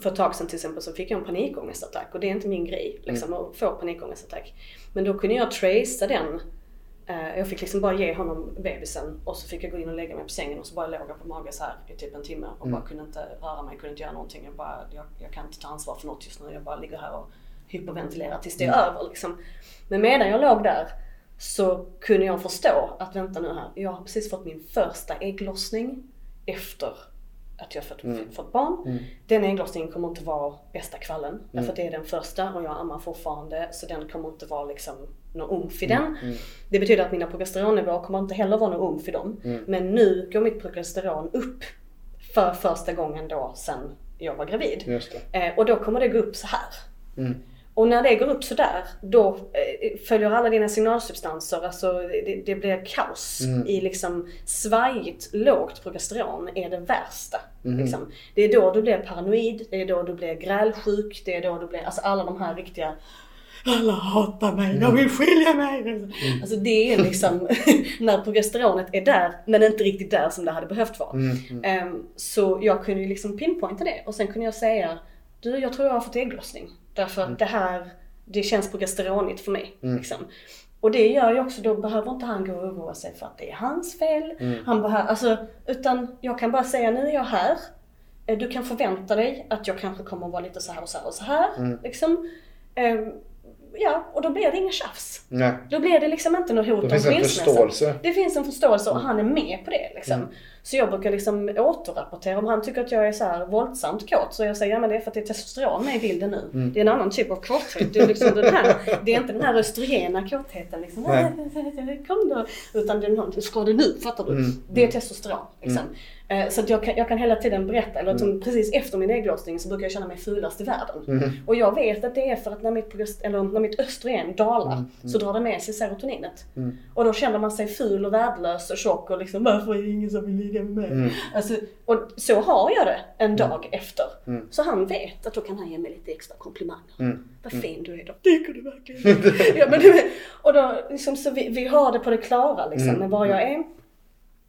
för ett tag sedan till exempel så fick jag en panikångestattack och det är inte min grej liksom, att få panikångestattack. Men då kunde jag tracea den. Eh, Jag fick liksom bara ge honom bebisen och så fick jag gå in och lägga mig på sängen och så bara låg jag på mage så här i typ en timme och bara kunde inte röra mig, kunde inte göra någonting. Jag, bara, jag, jag kan inte ta ansvar för något just nu. Jag bara ligger här och hyperventilerar tills det är över liksom. Men medan jag låg där så kunde jag förstå att vänta nu här, jag har precis fått min första ägglossning efter att jag fått, fått barn. Den ägglossningen kommer inte vara bästa kvallen. Därför att det är den första och jag ammar fortfarande så den kommer inte vara liksom någon umf i den. Det betyder att mina progesteronnivåer kommer inte heller vara någon umf i dem. Men nu går mitt progesteron upp för första gången då sen jag var gravid. Eh, och då kommer det gå upp så här. Och när det går upp sådär, då eh, följer alla dina signalsubstanser, alltså det, det blir kaos i liksom svajigt lågt progesteron är det värsta. Liksom. Det är då du blir paranoid, det är då du blir grälsjuk, det är då du blir, alltså alla de här riktiga alla hatar mig, jag vill skilja mig. Alltså det är liksom <laughs> när progesteronet är där men inte riktigt där som det hade behövt vara. Ehm, så jag kunde ju liksom pinpointa det och sen kunde jag säga du jag tror jag har fått ägglossning. Därför att det här, det känns progesteronigt för mig. Liksom. Och det gör ju också, då behöver inte han gå och oroa sig för att det är hans fel. Han behöver, alltså, utan jag kan bara säga nu är jag här. Eh, Du kan förvänta dig att jag kanske kommer att vara lite så här och så här och så här. Liksom. Ehm, ja, och då blir det inga tjafs. Nej. Då blir det liksom inte något hot om finns en skilsmässa. förståelse. Det finns en förståelse och han är med på det. Liksom. Så jag brukar liksom återrapportera. Om han tycker att jag är så här våldsamt kåt så jag säger ja men det är för att det är testosteron med i bilden nu. Det är en annan typ av kåthet. Det är, liksom den här, det är inte den här östrogena kåtheten. Liksom. <laughs> Kom då. Utan det är någon, ska du nu? Fattar du? Det är testosteron. Liksom. Eh, Så att jag, kan, jag kan hela tiden berätta, eller som precis efter min ägglossning så brukar jag känna mig fulast i världen. Och jag vet att det är för att när mitt, eller när mitt östrogen dalar så drar det med sig serotoninet. Och då känner man sig ful och värdelös och tjock och liksom varför är det ingen som vill ligga med mig? Alltså, och så har jag det en dag efter. Så han vet att då kan han ge mig lite extra komplimanger. Vad fin du är då. Tycker du verkligen <laughs> ja, men Och då liksom, så vi, vi har det på det klara liksom med var jag är.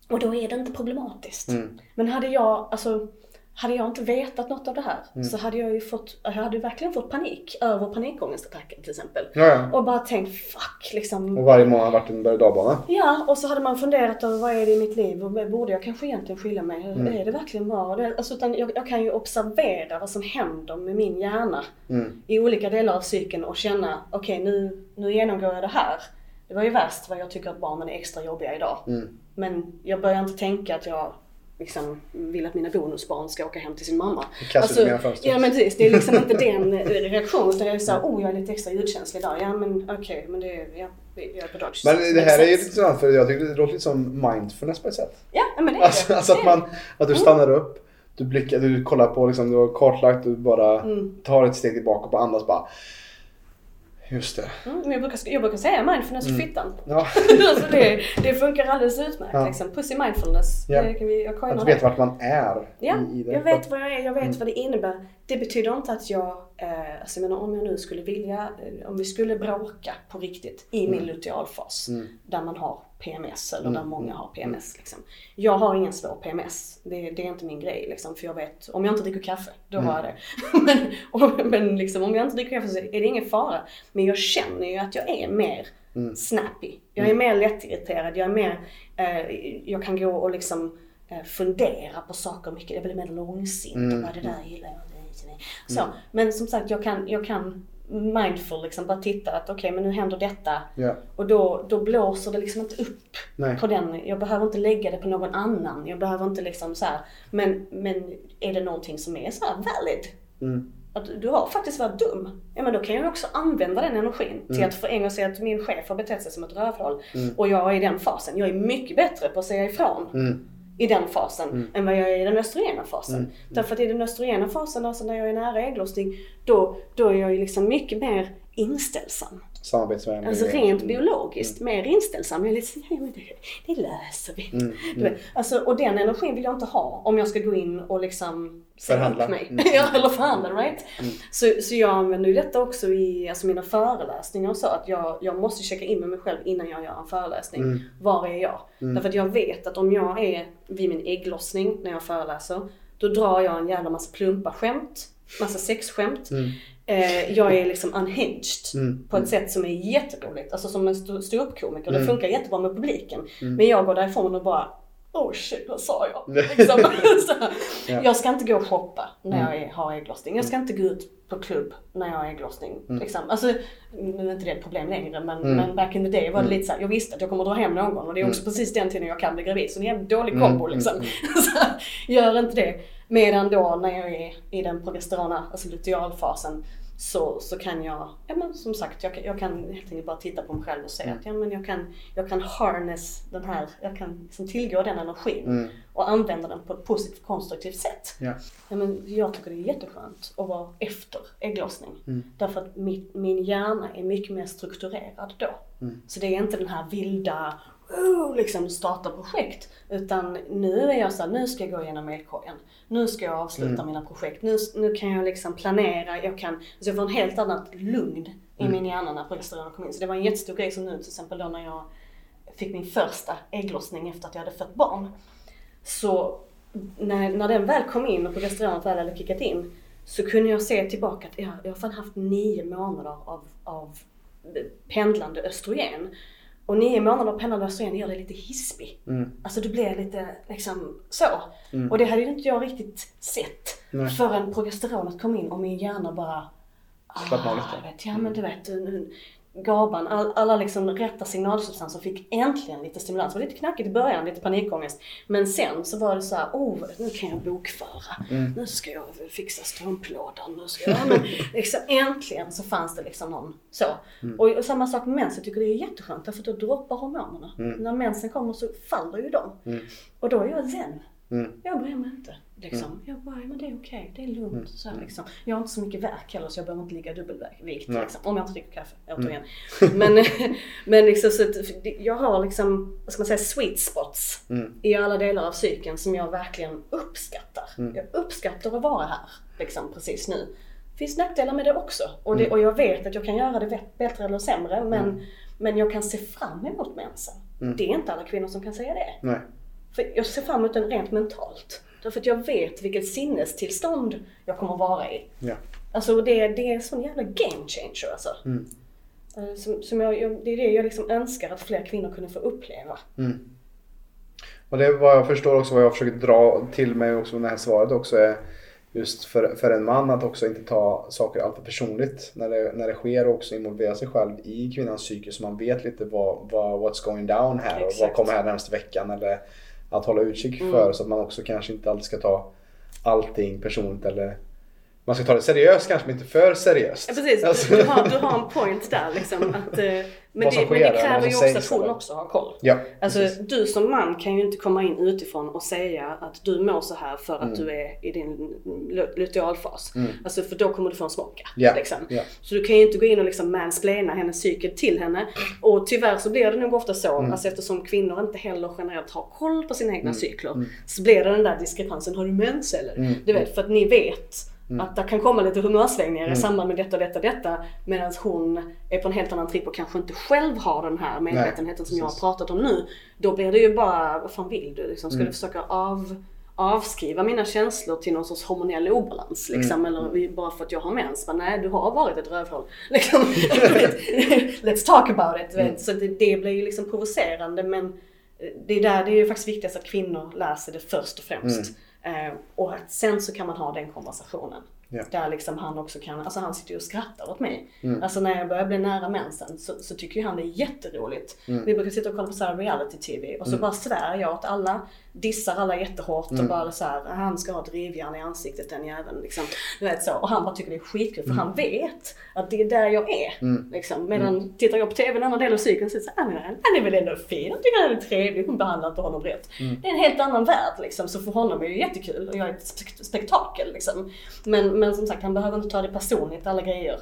Och då är det inte problematiskt. Men hade jag, alltså, hade jag inte vetat något av det här så hade jag ju fått, jag hade verkligen fått panik över panikångestattacken till exempel. Ja, ja. Och bara tänkt fuck liksom. Och varje månad varit en berg. Ja, och så hade man funderat över vad är det i mitt liv och borde jag kanske egentligen skilja mig? Är det verkligen bra? Det, alltså, utan jag, jag kan ju observera vad som händer med min hjärna i olika delar av cykeln och känna okej nu, nu genomgår jag det här. Det var ju värst vad jag tycker att barnen är extra jobbiga idag. Men jag börjar inte tänka att jag liksom vill att mina bonusbarn ska åka hem till sin mamma. Fönstret. ja men precis, det är liksom inte <laughs> den eh, reaktionen utan jag är såhär, oh jag är lite extra ljudkänslig idag. Ja men okej, men det är, ja, jag är på dodge. Men det här är ju lite intressant för jag tycker det låter lite som mindfulness på ett sätt. Ja, men det är Alltså, det. alltså att, man, att du stannar upp, du blickar, du kollar på liksom, du har kartlagt, du bara Mm. tar ett steg tillbaka och andas bara. Just det. Mm, men jag, brukar, jag brukar säga mindfulness för fittan. Ja. <laughs> alltså det, det funkar alldeles utmärkt. Ja. Liksom. Pussy mindfulness. Ja. Det kan vi, jag Att det. veta vart man är Ja, i, i det. jag vet vad jag är, jag vet vad det innebär. Det betyder inte att jag, eh, alltså jag menar om jag nu skulle vilja, eh, om vi skulle bråka på riktigt i min lutealfas, där man har PMS eller där många har PMS. Liksom. Jag har ingen svår PMS, det, det är inte min grej liksom, för jag vet, om jag inte dricker kaffe, då har jag det. <laughs> men och, men liksom, om jag inte dricker kaffe så är det ingen fara. Men jag känner ju att jag är mer snappy. Jag är mer lättirriterad, jag är mer, eh, jag kan gå och liksom eh, fundera på saker mycket. Jag blir mer långsint och bara det där gillar jag. Så, men som sagt jag kan, jag kan mindful liksom bara titta att okej men nu händer detta. Ja. Och då, då blåser det liksom inte upp Nej. på den. Jag behöver inte lägga det på någon annan. Jag behöver inte liksom så här. Men, men är det någonting som är så här valid. Mm. Att du har faktiskt varit dum. Ja men då kan jag också använda den energin till att för en gång säga att min chef har betett sig som ett rövhål. Och jag är i den fasen. Jag är mycket bättre på att säga ifrån Mm. I den fasen än vad jag är i den östrogena fasen. Därför att i den östrogena fasen, alltså när jag är nära ägglossning, då, då är jag ju liksom mycket mer inställsam. Samarbetsvänlig. Alltså rent biologiskt mer inställsam. Jag är lite såhär, ja, men det, det löser vi. Mm, vet, alltså, och den energin vill jag inte ha om jag ska gå in och liksom Förhandla. mig. Mm. <laughs> ja, eller förhandla, right? Så, så jag använder ju detta också i alltså mina föreläsningar och så. Att jag, jag måste checka in med mig själv innan jag gör en föreläsning. Var är jag? Därför att jag vet att om jag är vid min ägglossning när jag föreläser, då drar jag en jävla massa plumpa skämt, massa sexskämt. Eh, jag är liksom unhinged på ett sätt som är jätteroligt. Alltså som en stå- ståuppkomiker. Det funkar jättebra med publiken. Men jag går därifrån och bara Oh shit, vad sa jag? <laughs> Liksom. <laughs> så, Jag ska inte gå och shoppa när jag är, har ägglossning. Jag ska inte gå ut på klubb när jag har ägglossning. Liksom. Alltså, nu är inte det ett problem längre men, men back in the day var det lite såhär, jag visste att jag kommer dra hem någon och det är också precis den tiden jag kan bli gravid. Så det är en dålig kombo liksom. <laughs> gör inte det. Medan då när jag är i den progesterona, alltså lutealfasen, så, så kan jag, ja men som sagt, jag, kan- jag kan helt enkelt bara titta på mig själv och säga att ja men jag kan, jag kan harness den här, jag kan liksom tillgå den energin och använda den på ett positivt konstruktivt sätt. Ja. Ja, men jag tycker det är jätteskönt att vara efter ägglossning. Därför att mitt, min hjärna är mycket mer strukturerad då. Så det är inte den här vilda, oh, liksom starta projekt. Utan nu är jag så här, nu ska jag gå igenom elkorgen. Nu ska jag avsluta mina projekt. Nu, nu kan jag liksom planera. Jag kan, alltså jag får en helt annat lugn i min hjärna när progesteronen kom in. Så det var en jättestor grej som nu till exempel då när jag fick min första ägglossning efter att jag hade fött barn. Så när, när den väl kom in och progesteronet väl hade kickat in så kunde jag se tillbaka att jag, jag har fan haft nio månader av, av pendlande östrogen. Och nio månader pendlande östrogen gör dig lite hispig. Alltså du blir lite liksom så. Och det hade ju inte jag riktigt sett Nej. förrän progesteronet kom in och min hjärna bara Slappna av lite. vet, ja men du vet, nu- GABAn, all, alla liksom rätta signalsubstanser fick äntligen lite stimulans. Det var lite knackigt i början, lite panikångest. Men sen så var det så här, oh nu kan jag bokföra. Nu ska jag fixa strumplådan. Nu ska jag, ja, men liksom, äntligen så fanns det liksom någon så. Och, och samma sak med mens, jag tycker det är jätteskönt därför att då droppar hormonerna. När mensen kommer så faller ju de. Och då är jag zen. Jag bryr mig inte. Liksom. Jag bara, men det är okej, det är lugnt. Så här, liksom. Jag har inte så mycket värk heller så jag behöver inte ligga dubbelvikt. Liksom, om jag inte dricker kaffe, återigen. <laughs> Men, <laughs> men liksom, så att, jag har liksom, vad ska man säga, sweet spots i alla delar av cykeln som jag verkligen uppskattar. Jag uppskattar att vara här liksom, precis nu. Det finns nackdelar med det också. Och, det, och jag vet att jag kan göra det bättre eller sämre men, men jag kan se fram emot mensen. Det är inte alla kvinnor som kan säga det. Nej. För jag ser fram emot den rent mentalt. Därför att jag vet vilket sinnestillstånd jag kommer vara i. Ja. Alltså det, det är en sån jävla game changer alltså. Eh, Som, som jag, jag, det är det jag liksom önskar att fler kvinnor kunde få uppleva. Och det är vad jag förstår också vad jag försöker dra till mig också med det här svaret också är just för, för en man att också inte ta saker alltför personligt när det, när det sker och också involvera sig själv i kvinnans psyke så man vet lite vad, vad what's going down här och vad Exakt. kommer här närmaste veckan eller att hålla utkik för så att man också kanske inte alltid ska ta allting personligt eller man ska ta det seriöst kanske men inte för seriöst. Ja, precis, Alltså- du, har, du har en point där liksom. Att, eh, men, <laughs> det, men sker det där, kräver ju också att hon också har koll. Ja, Alltså precis. du som man kan ju inte komma in utifrån och säga att du mår så här för att Mm. du är i din lu- lutealfas. Alltså för då kommer du få en smocka. Ja, Liksom. ja. Så du kan ju inte gå in och liksom mansplaina hennes cykel till henne. Och tyvärr så blir det nog ofta så, Mm. alltså eftersom kvinnor inte heller generellt har koll på sina egna cykler. Så blir det den där diskrepansen, har du mens eller? Mm. Du vet, för att ni vet att det kan komma lite humörsvängningar i samband med detta, detta, detta. Medan hon är på en helt annan tripp och kanske inte själv har den här medvetenheten som jag har pratat om nu. Då blir det ju bara, vad fan vill du? Liksom, ska Mm. du försöka av, avskriva mina känslor till någon sorts hormonell obalans? Liksom, Mm. Eller bara för att jag har mens? Men, nej, du har varit ett rövhål. <laughs> Liksom, vet, <laughs> Let's talk about it. du Mm. Vet. Så det, det blir ju liksom provocerande men eh, det är där det är ju faktiskt viktigast att kvinnor lär sig det först och främst. Eh, och att sen så kan man ha den konversationen. Ja. Där liksom han också kan, alltså han sitter ju och skrattar åt mig. Mm. Alltså när jag börjar bli nära mensen så, så tycker ju han det är jätteroligt. Mm. Vi brukar sitta och kolla på så här reality TV och så bara svär jag åt alla, dissar alla jättehårt Mm. och bara så här, han ska ha ett rivjärn i ansiktet den jäveln liksom. Du vet så. Och han bara tycker det är skitkul för Mm. han vet att det är där jag är. Liksom. Medan tittar jag på TV en annan del av cykeln så är det så här, "Ah, men han han är väl ändå fin, jag tycker han är trevlig, hon behandlar inte honom rätt. Mm. Det är en helt annan värld liksom. Så för honom är det jättekul och jag är ett spek- spektakel liksom. Men, men som sagt han behöver inte ta det personligt alla grejer.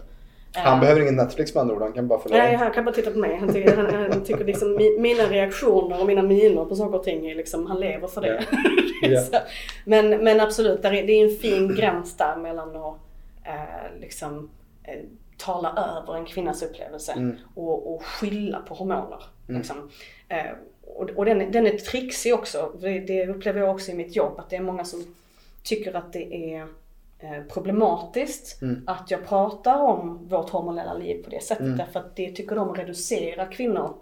Han Eh, behöver ingen Netflix med andra ord, han kan bara följa Nej, han kan bara titta på mig. Han tycker, han, han tycker liksom mi, mina reaktioner och mina miner på saker och ting är liksom, han lever för det. Ja. <laughs> Så, men, men absolut, är, det är en fin gräns där mellan att eh, liksom eh, tala över en kvinnas upplevelse Mm. och, och skylla på hormoner. Liksom. Eh, och och den, den är trixig också. Det, det upplever jag också i mitt jobb, att det är många som tycker att det är problematiskt Mm. att jag pratar om vårt hormonella liv på det sättet. Mm. Därför att det tycker de reducerar kvinnor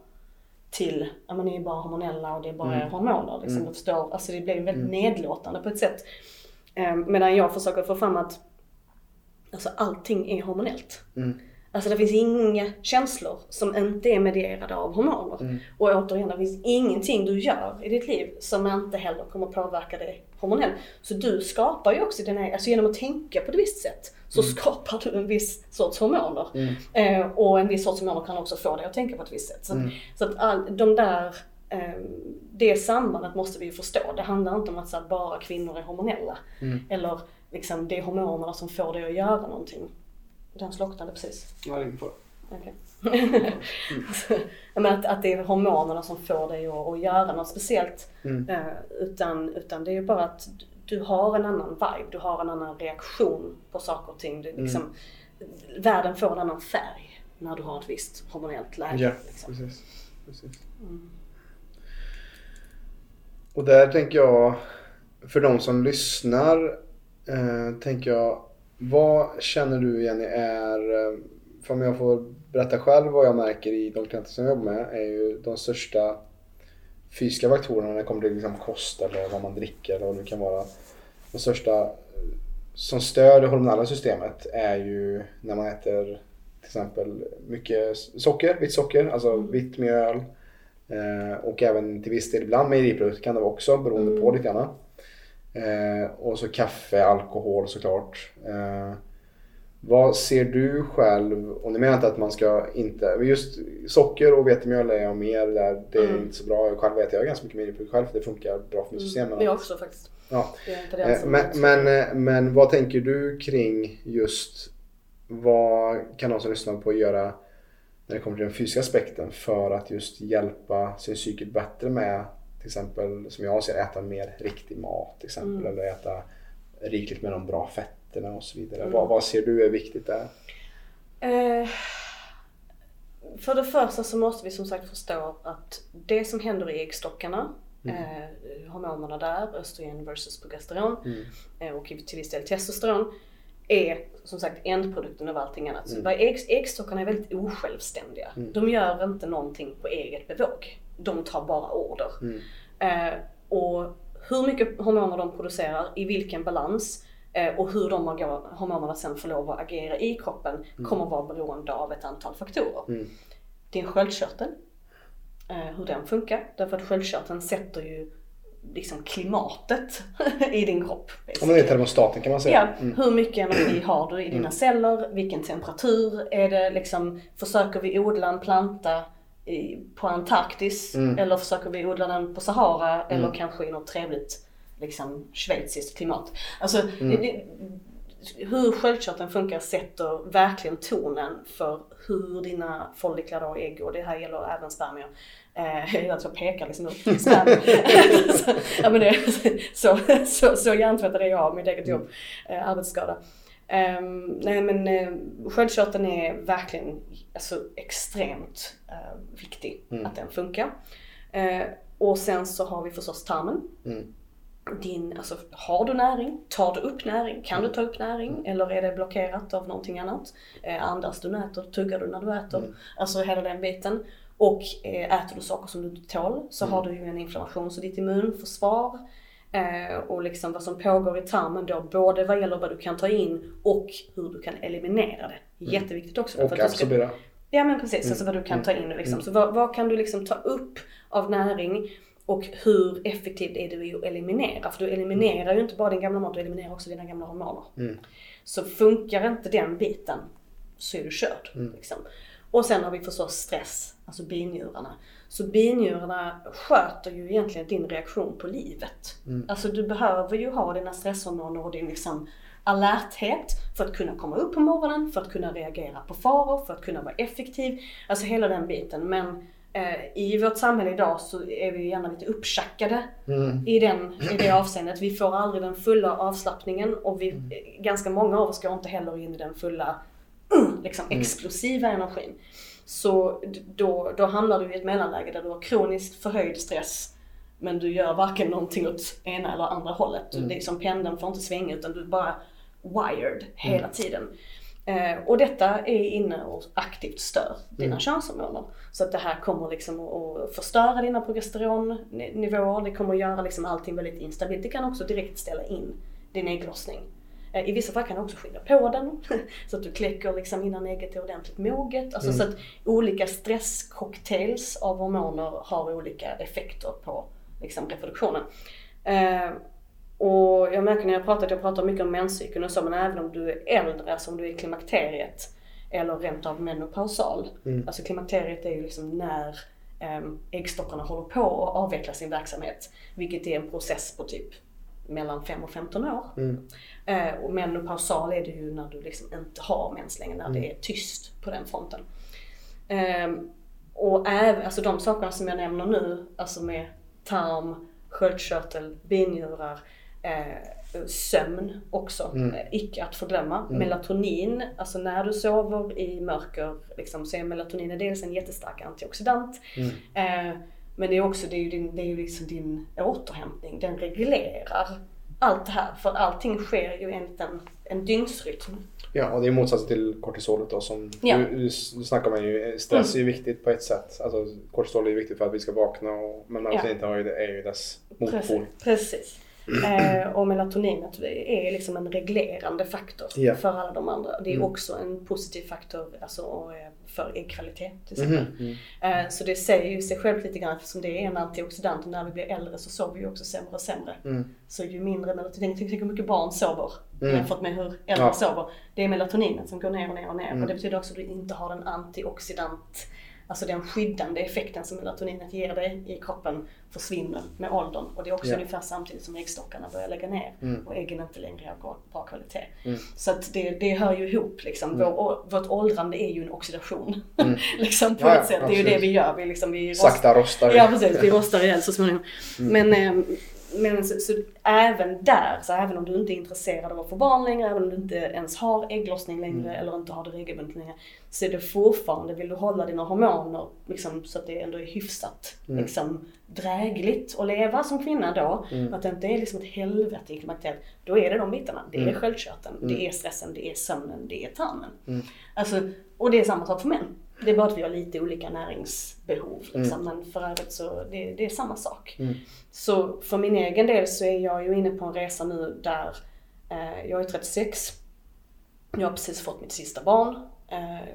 till, ja men ni är bara hormonella och det är bara Mm. hormoner. Liksom, Mm. förstår, alltså det blir ju väldigt nedlåtande på ett sätt. Eh, medan jag försöker få fram att alltså, allting är hormonellt. Mm. Alltså det finns inga känslor som inte är medierade av hormoner. Mm. Och återigen, det finns ingenting du gör i ditt liv som inte heller kommer påverka dig hormonellt. Så du skapar ju också dina, alltså genom att tänka på ett visst sätt så skapar du en viss sorts hormoner. Mm. Eh, och en viss sorts hormoner kan också få dig att tänka på ett visst sätt. Så, Mm. så att all, de där, eh, det sambandet måste vi ju förstå. Det handlar inte om att här, bara kvinnor är hormonella. Mm. Eller liksom det är hormonerna som får dig att göra någonting. Den slocknade precis. Ja, på. Okej. <laughs> Jag menar att, att det är hormonerna som får dig att, att göra något speciellt. Mm. Eh, utan, utan det är ju bara att du har en annan vibe, du har en annan reaktion på saker och ting. Det är liksom, Världen får en annan färg när du har ett visst hormonellt läge. Ja, liksom. precis. precis. Mm. Och där tänker jag, för de som lyssnar, eh, tänker jag, vad känner du Jenny är, eh, för om jag får berätta själv vad jag märker i de klienter som jag jobbar med, är ju de största fysiska faktorerna när det kommer till liksom kost eller vad man dricker eller vad det kan vara. De största eh, som stör det hormonella systemet är ju när man äter till exempel mycket socker, vitt socker, alltså vitt mjöl. Eh, och även till viss del ibland mejeriprodukter kan det vara också beroende på lite grann. Eh, och så kaffe, alkohol såklart. Eh, vad ser du själv, och nu menar inte att man ska inte, men just socker och vetemjöl är jag mer där, det är Mm. inte så bra. Jag själv vet jag ganska mycket mejeriprodukter själv för det funkar bra för mitt system. Mm. men Jag också faktiskt. Ja. Eh, Men, men, eh, men vad tänker du kring just vad kan de som lyssnar på göra när det kommer till den fysiska aspekten för att just hjälpa sin cykel bättre med till exempel som jag ser äta mer riktig mat till exempel Mm. eller äta rikligt med de bra fetterna och så vidare. Mm. Vad, vad ser du är viktigt där? Eh, för det första så måste vi som sagt förstå att det som händer i äggstockarna, eh, hormonerna där, östrogen versus progesteron Mm. eh, och till viss del testosteron, är som sagt ändprodukten av allting annat. Mm. ägg, äggstockarna är väldigt osjälvständiga. Mm. De gör inte någonting på eget bevåg. De tar bara order. Mm. Eh, och hur mycket hormoner de producerar, i vilken balans eh, och hur de hormonerna sen får lov att agera i kroppen kommer vara beroende av ett antal faktorer. Mm. Din sköldkörtel, eh, hur den funkar. Därför att sköldkörteln sätter ju liksom klimatet <laughs> i din kropp. Om det är termostaten kan man säga. Ja, hur mycket energi har du i dina celler? Vilken temperatur? Är det liksom, försöker vi odla en planta på Antarktis? Eller försöker vi odla den på Sahara? Eller kanske i något trevligt liksom, schweiziskt klimat? Alltså, det, det, hur sköldkörteln funkar sätter verkligen tonen för hur dina folliklar och ägg, och det här gäller även spermier, Eh, <laughs> jag pekar liksom upp till spermier. så, <laughs> <laughs> ja, men det, så, så, så hjärntvättad är jag av mitt eget jobb, eh, arbetsskada. Um, nej men uh, sköldkörteln är verkligen alltså, extremt uh, viktig att den funkar. Uh, och sen så har vi förstås tarmen. Din, alltså, har du näring? Tar du upp näring? Kan du ta upp näring? Eller är det blockerat av någonting annat? Eh, andas du när du äter? Tuggar du när du äter? Alltså hela den biten. Och äter du saker som du inte tål så har du ju en inflammation. Så ditt immunförsvar och liksom vad som pågår i tarmen då, både vad gäller vad du kan ta in och hur du kan eliminera det. Jätteviktigt också. Och du ska- absorbera. Ja men precis, alltså vad du kan ta in liksom. Så vad, vad kan du liksom ta upp av näring och hur effektivt är det att eliminera? För du eliminerar ju inte bara din gamla mat, du eliminerar också dina gamla hormoner. Så funkar inte den biten så är du körd. Liksom. Och sen har vi förstås stress, alltså binjurarna. Så binjurarna sköter ju egentligen din reaktion på livet. Alltså du behöver ju ha dina stresshormoner och din liksom alerthet för att kunna komma upp på morgonen, för att kunna reagera på faror, för att kunna vara effektiv. Alltså hela den biten. Men eh, i vårt samhälle idag så är vi gärna lite uppschackade i, den, i det avseendet. Vi får aldrig den fulla avslappningen och vi, eh, ganska många av oss går inte heller in i den fulla <clears throat> liksom explosiva energin. Så då, då hamnar du i ett mellanläge där du har kroniskt förhöjd stress men du gör varken någonting åt ena eller andra hållet. Du, det är som pendeln får inte svänga utan du är bara wired hela tiden. Eh, och detta är inne och aktivt stör dina könshormoner. Så att det här kommer liksom att, att förstöra dina progesteronnivåer, det kommer att göra liksom allting väldigt instabilt. Det kan också direkt ställa in din ägglossning. Eh, I vissa fall kan det också skynda på den. <laughs> Så att du kläcker liksom innan ägget är ordentligt moget. Alltså så att olika stresscocktails av hormoner har olika effekter på liksom, reproduktionen. Eh, och jag märker när jag pratar att jag pratar mycket om menscykeln och så, men även om du är äldre, alltså om du är i klimakteriet eller rent av menopausal. Alltså klimakteriet är ju liksom när um, äggstockarna håller på att avveckla sin verksamhet. Vilket är en process på typ mellan 5 och 15 år. Eh, och menopausal är det ju när du liksom inte har mens längre, när det är tyst på den fronten. Ehm, och även, alltså de sakerna som jag nämner nu, alltså med tarm, sköldkörtel, binjurar, eh, sömn också, eh, icke att förglömma. Melatonin, alltså när du sover i mörker liksom, så är melatonin dels en jättestark antioxidant. Eh, men det är också det är ju din, det är ju liksom din återhämtning, den reglerar allt det här. För allting sker ju enligt en, en dygnsrytm. Ja, och det är motsatsen till kortisolet då som Ja. du, du snackar man ju. Stress är ju viktigt på ett sätt. Alltså kortisol är ju viktigt för att vi ska vakna och, men melatonin det- är ju dess motpol. Precis. precis. Eh, och melatoninet är liksom en reglerande faktor Ja. för alla de andra. Det är Mm. också en positiv faktor alltså, eh, för äggkvalitet till Mhm, exempel. Eh, så det säger ju sig självt lite grann eftersom det är en antioxidant och när vi blir äldre så sover vi ju också sämre och sämre. Mm. Så ju mindre melatonin, tänk tänk hur mycket barn sover Mm. jämfört med hur äldre Ja. sover. Det är melatoninet som går ner och ner och ner och det betyder också att du inte har den antioxidant Alltså den skyddande effekten som melatoninet ger dig i kroppen försvinner med åldern. Och det är också Ja. ungefär samtidigt som äggstockarna börjar lägga ner Mm. och äggen inte längre har bra, kvalitet. Mm. Så att det, det hör ju ihop liksom. Vår, å- vårt åldrande är ju en oxidation. Mm. <laughs> liksom på Ja, ett sätt. Det är ju det vi gör. Vi, liksom, vi rost- Sakta rostar vi. Ja precis, vi rostar ihjäl så småningom. Mm. Men, eh, men så, så även där, så även om du inte är intresserad av att få barn längre, även om du inte ens har ägglossning längre Mm. eller inte har det regelbundet längre, så är det fortfarande, vill du hålla dina hormoner liksom, så att det ändå är hyfsat Mm. liksom, drägligt att leva som kvinna då, Mm. att det inte är liksom ett helvete i klimakteriet, då är det de bitarna. Det är Mm. sköldkörteln, Mm. det är stressen, det är sömnen, det är tarmen. Mm. Alltså, och det är samma sak för män. Det är bara att vi har lite olika näringsbehov. Liksom. Men för övrigt så det, det är samma sak. Mm. Så för min egen del så är jag ju inne på en resa nu där eh, jag är 36. Jag har precis fått mitt sista barn. Eh,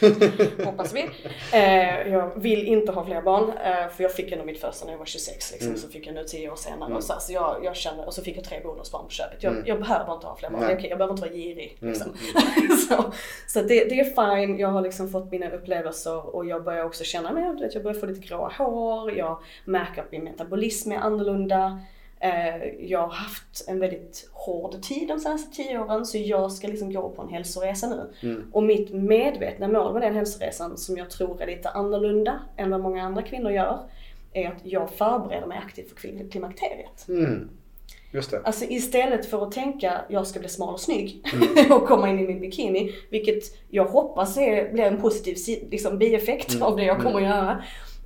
<laughs> Hoppas vi. Eh, jag vill inte ha fler barn eh, för jag fick ändå mitt första när jag var 26 liksom. Mm. Så fick jag nu 10 år senare. Mm. Och så, så jag, jag känner, och så fick jag tre bonusbarn på köpet. Jag, Mm. jag behöver inte ha fler barn. Okej, jag behöver inte vara girig. Mm. Liksom. <laughs> så så det, det är fine. Jag har liksom fått mina upplevelser och jag börjar också känna mig, jag börjar få lite gråa hår. Jag märker att min metabolism är annorlunda. Eh, jag har haft en väldigt hård tid de senaste tio åren så jag ska liksom gå på en hälsoresa nu. Mm. Och mitt medvetna mål med den hälsoresan som jag tror är lite annorlunda än vad många andra kvinnor gör är att jag förbereder mig aktivt för kli- klimakteriet. Mm. Just det. Alltså istället för att tänka jag ska bli smal och snygg Mm. <laughs> och komma in i min bikini, vilket jag hoppas är, blir en positiv si- liksom, bieffekt Mm. av det jag kommer att göra.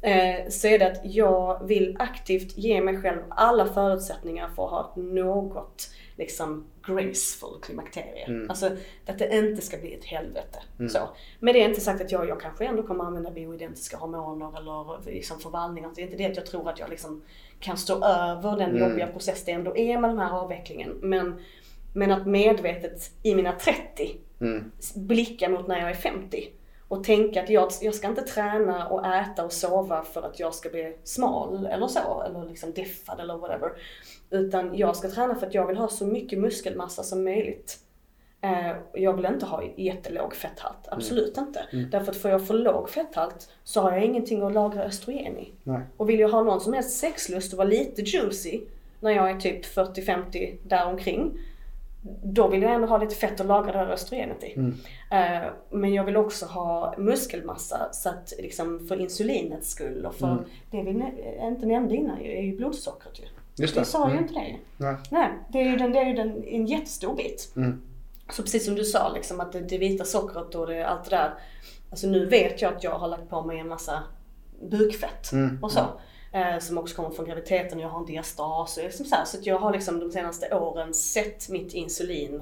Eh, så är det att jag vill aktivt ge mig själv alla förutsättningar för att ha något liksom graceful klimakterie. Mm. Alltså att det inte ska bli ett helvete. Mm. Så. Men det är inte sagt att jag, jag kanske ändå kommer använda bioidentiska hormoner eller liksom förvandlingar. Det är inte det att jag tror att jag liksom kan stå över den Mm. jobbiga process det ändå är med den här avvecklingen. Men, men att medvetet i mina 30 Mm. blicka mot när jag är 50 och tänka att jag, jag ska inte träna och äta och sova för att jag ska bli smal eller så, eller liksom deffad eller whatever. Utan jag ska träna för att jag vill ha så mycket muskelmassa som möjligt. Eh, jag vill inte ha jättelåg fetthalt, absolut inte. Därför att får jag för låg fetthalt så har jag ingenting att lagra östrogen i. Nej. Och vill jag ha någon som helst sexlust och vara lite juicy när jag är typ 40-50 däromkring. Då vill jag ändå ha lite fett att lagra det här östrogenet i. Mm. Eh, men jag vill också ha muskelmassa så att liksom för insulinets skull och för Mm. det vi ne- inte nämnde innan ju, är ju blodsockret ju. Just det. Vi sa ju Mm. inte det. Nej. Nej, det är ju, den, det är ju den, en jättestor bit. Mm. Så precis som du sa, liksom, att det, det vita sockret och det, allt det där. Alltså nu vet jag att jag har lagt på mig en massa bukfett Mm. och så. Eh, som också kommer från graviditeten. Jag har en diastas och liksom så, här, så jag har liksom de senaste åren sett mitt insulin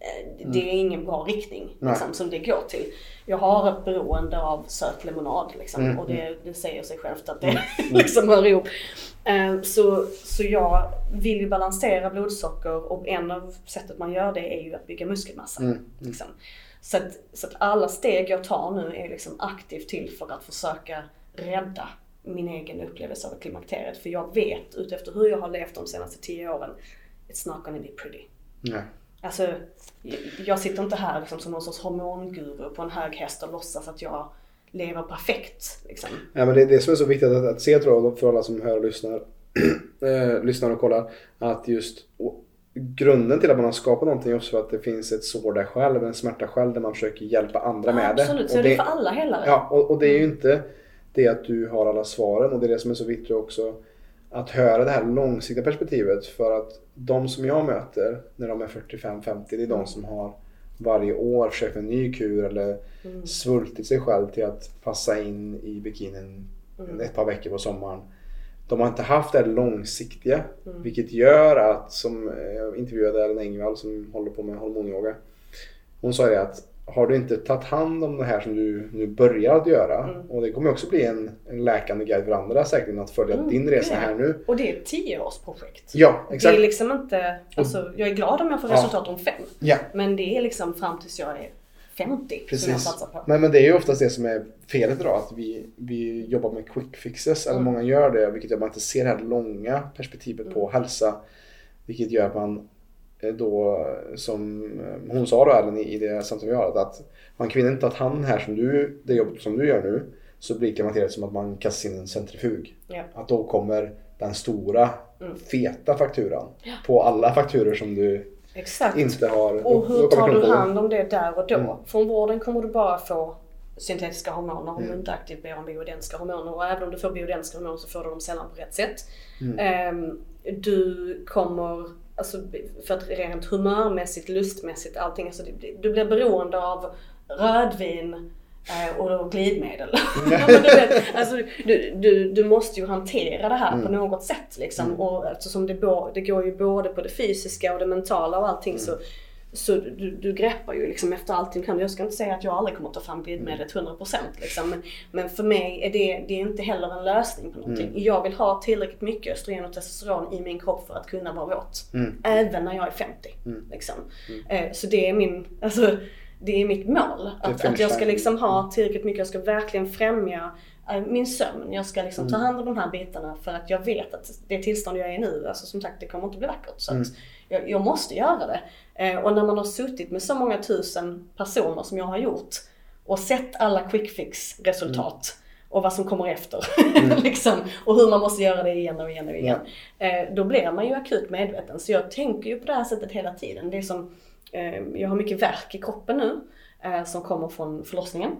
eh, det är ingen bra riktning Mm. Liksom, som det går till. Jag har ett beroende av söt lemonad liksom, Mm, och det, det säger sig självt att det <laughs> liksom hör ihop. Eh, Så, så jag vill ju balansera blodsocker och en av sättet man gör det är ju att bygga muskelmassa. Mm. Liksom. Så, att, så att alla steg jag tar nu är liksom aktivt till för att försöka rädda min egen upplevelse av klimakteriet. För jag vet utefter hur jag har levt de senaste tio åren, it's not gonna be pretty. Nej. Alltså, jag- sitter inte här liksom som någon sorts hormonguru på en hög häst och låtsas att jag lever perfekt. Liksom. Ja, men det är det som är så viktigt att, att se tror jag för alla som hör och lyssnar, <clears throat> eh, lyssnar och kollar. Att just och, grunden till att man har skapat någonting är också för att det finns ett sår där själv, en smärta själv där man försöker hjälpa andra med det. Absolut, så Och det är för alla helare. Ja, och, och det är ju inte det att du har alla svaren och det är det som är så viktigt också. Att höra det här långsiktiga perspektivet för att de som jag möter när de är 45-50 det är de som har varje år försökt en ny kur eller Mm. svultit sig själv till att passa in i bikinin Mm. ett par veckor på sommaren. De har inte haft det här långsiktiga Mm. vilket gör att, som eh, jag intervjuade Ellen Engvall som håller på med hormonyoga. Hon sa det att har du inte tagit hand om det här som du nu börjar att göra Mm. och det kommer också bli en, en läkande guide för andra säkert att följa Mm, din resa här nu. Och det är ett tioårsprojekt. Ja, Det är exakt. liksom inte, alltså, jag är glad om jag får Ja. resultat om fem. Ja, Men det är liksom fram tills jag är 50 som jag precis. satsar på. Men, men det är ju oftast det som är felet idag att vi, vi jobbar med quick fixes. Eller Mm. många gör det vilket gör att man inte ser det här långa perspektivet på hälsa. Vilket gör att man då som eh, hon sa då Ellen i det samtal vi har att man kvinnan inte tagit hand här som du, det jobbet som du gör nu så blir klimakteriet som att man kastar in en centrifug. Ja. Att då kommer den stora Mm. feta fakturan på alla fakturer som du Exakt. inte har. Och hur tar du hand om det där och då? Mm. Från vården kommer du bara få syntetiska hormoner om Mm. du inte aktivt ber om bioidentiska hormoner. Och även om du får bioidentiska hormoner så får du dem sällan på rätt sätt. Mm. Ehm, du kommer, alltså för att rent humörmässigt, lustmässigt, allting. Alltså, du, blir beroende av rödvin eh, och glidmedel. <laughs> Ja, men du, vet, alltså, du, du, du måste ju hantera det här på något sätt. Liksom. Och eftersom det, det går ju både på det fysiska och det mentala och allting så så du, du greppar ju liksom efter allting kan. Jag ska inte säga att jag aldrig kommer ta fram glidmedlet 100% liksom. men, men för mig är det, det är inte heller en lösning på någonting. Jag vill ha tillräckligt mycket östrogen och testosteron i min kropp för att kunna vara våt. Mm. Även när jag är 50. Liksom. Eh, så det är min, alltså det är mitt mål. Att, att jag ska liksom ha tillräckligt mycket, jag ska verkligen främja eh, min sömn. Jag ska liksom ta Mm. hand om de här bitarna för att jag vet att det tillstånd jag är i nu, alltså som sagt det kommer inte bli vackert. Så Mm. att jag, jag måste göra det. Eh, och när man har suttit med så många tusen personer som jag har gjort och sett alla quick fix resultat och vad som kommer efter. <laughs> liksom, och hur man måste göra det igen och igen och igen. Eh, då blir man ju akut medveten. Så jag tänker ju på det här sättet hela tiden. Det är som, eh, jag har mycket värk i kroppen nu eh, som kommer från förlossningen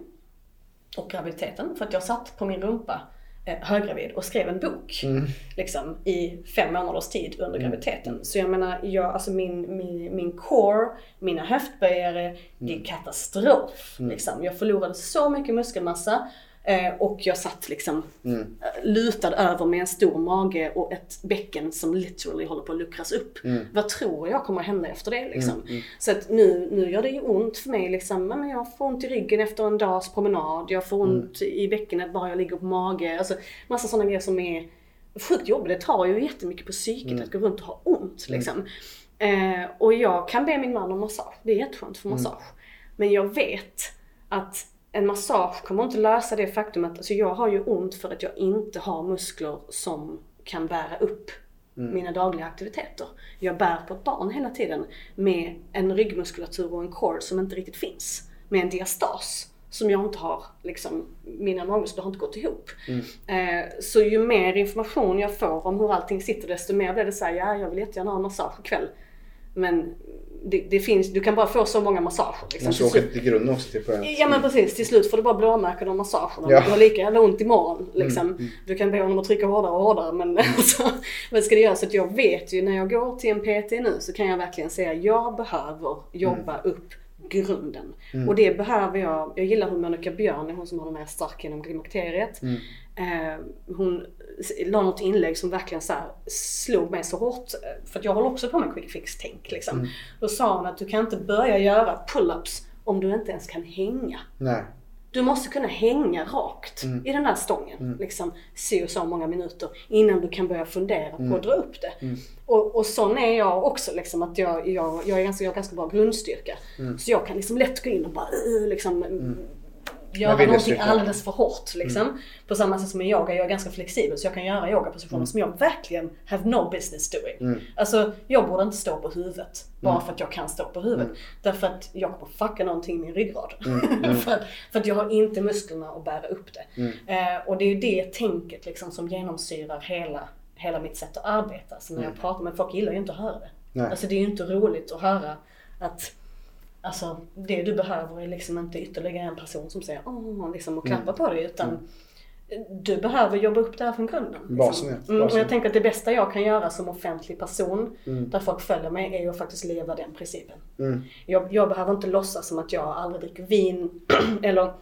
och graviditeten. För att jag satt på min rumpa höggravid och skrev en bok Mm. liksom, i fem månaders tid under graviditeten. Så jag menar, jag, alltså min, min, min core, mina höftböjare, det är katastrof. Liksom. Jag förlorade så mycket muskelmassa eh, och jag satt liksom Mm. eh, lutad över med en stor mage och ett bäcken som literally håller på att luckras upp. Mm. Vad tror jag kommer hända efter det liksom? Så att nu, nu gör det ju ont för mig liksom. Men jag får ont i ryggen efter en dags promenad. Jag får Mm. ont i bäckenet bara jag ligger på mage. Alltså massa sådana grejer som är sjukt jobbigt. Det tar ju jättemycket på psyket Mm. att gå runt och ha ont liksom. Eh, och jag kan be min man om massage. Det är jätteskönt för massage. Men jag vet att en massage kommer inte lösa det faktum att alltså jag har ju ont för att jag inte har muskler som kan bära upp mina dagliga aktiviteter. Jag bär på ett barn hela tiden med en ryggmuskulatur och en core som inte riktigt finns. Med en diastas som jag inte har, liksom, mina magmuskler har inte gått ihop. Eh, så ju mer information jag får om hur allting sitter desto mer blir det såhär, ja jag vill jättegärna ha en massage ikväll. Men det, det finns, du kan bara få så många massager. Liksom. Måste Till åka till grunden också till början. Ja men precis, till slut får du bara blåmärken av massagerna. Ja. Mm, Du har lika jävla ont imorgon. Liksom. Du kan be honom att trycka hårdare och hårdare men <laughs> alltså, vad ska det göra? Så att jag vet ju när jag går till en PT nu så kan jag verkligen säga jag behöver jobba Mm. upp grunden. Och det behöver jag. Jag gillar hur Monica Björn hon som har den här stark genom klimakteriet. Mm. Eh, hon la något inlägg som verkligen så slog mig så hårt. eh, För att jag håller också på med quick fix-tänk. Liksom. Mm. Då sa hon att du kan inte börja göra pull-ups om du inte ens kan hänga. Nej. Du måste kunna hänga rakt Mm. i den där stången. Liksom se och så många minuter innan du kan börja fundera på Mm. att dra upp det. Och, och sån är jag också liksom att jag, jag, jag, är ganska, jag har ganska bra grundstyrka. Mm. Så jag kan liksom lätt gå in och bara liksom göra någonting alldeles för hårt liksom. På samma sätt som i yoga, jag är ganska flexibel så jag kan göra yogapositioner som jag verkligen have no business doing. Alltså jag borde inte stå på huvudet bara för att jag kan stå på huvudet. Därför att jag kommer fucka någonting i min ryggrad. <laughs> för, att, för att jag har inte musklerna att bära upp det. Eh, och det är ju det tänket liksom som genomsyrar hela, hela mitt sätt att arbeta. Så när jag pratar med folk gillar ju inte att höra det. Nej. Alltså det är ju inte roligt att höra att Alltså det du behöver är liksom inte ytterligare en person som säger åh liksom och klappar på dig utan du behöver jobba upp det här från grunden. Liksom. Basen, ja. Mm, och jag tänker att det bästa jag kan göra som offentlig person där folk följer mig är ju att faktiskt leva den principen. Mm. Jag, jag behöver inte låtsas som att jag aldrig dricker vin <clears throat> eller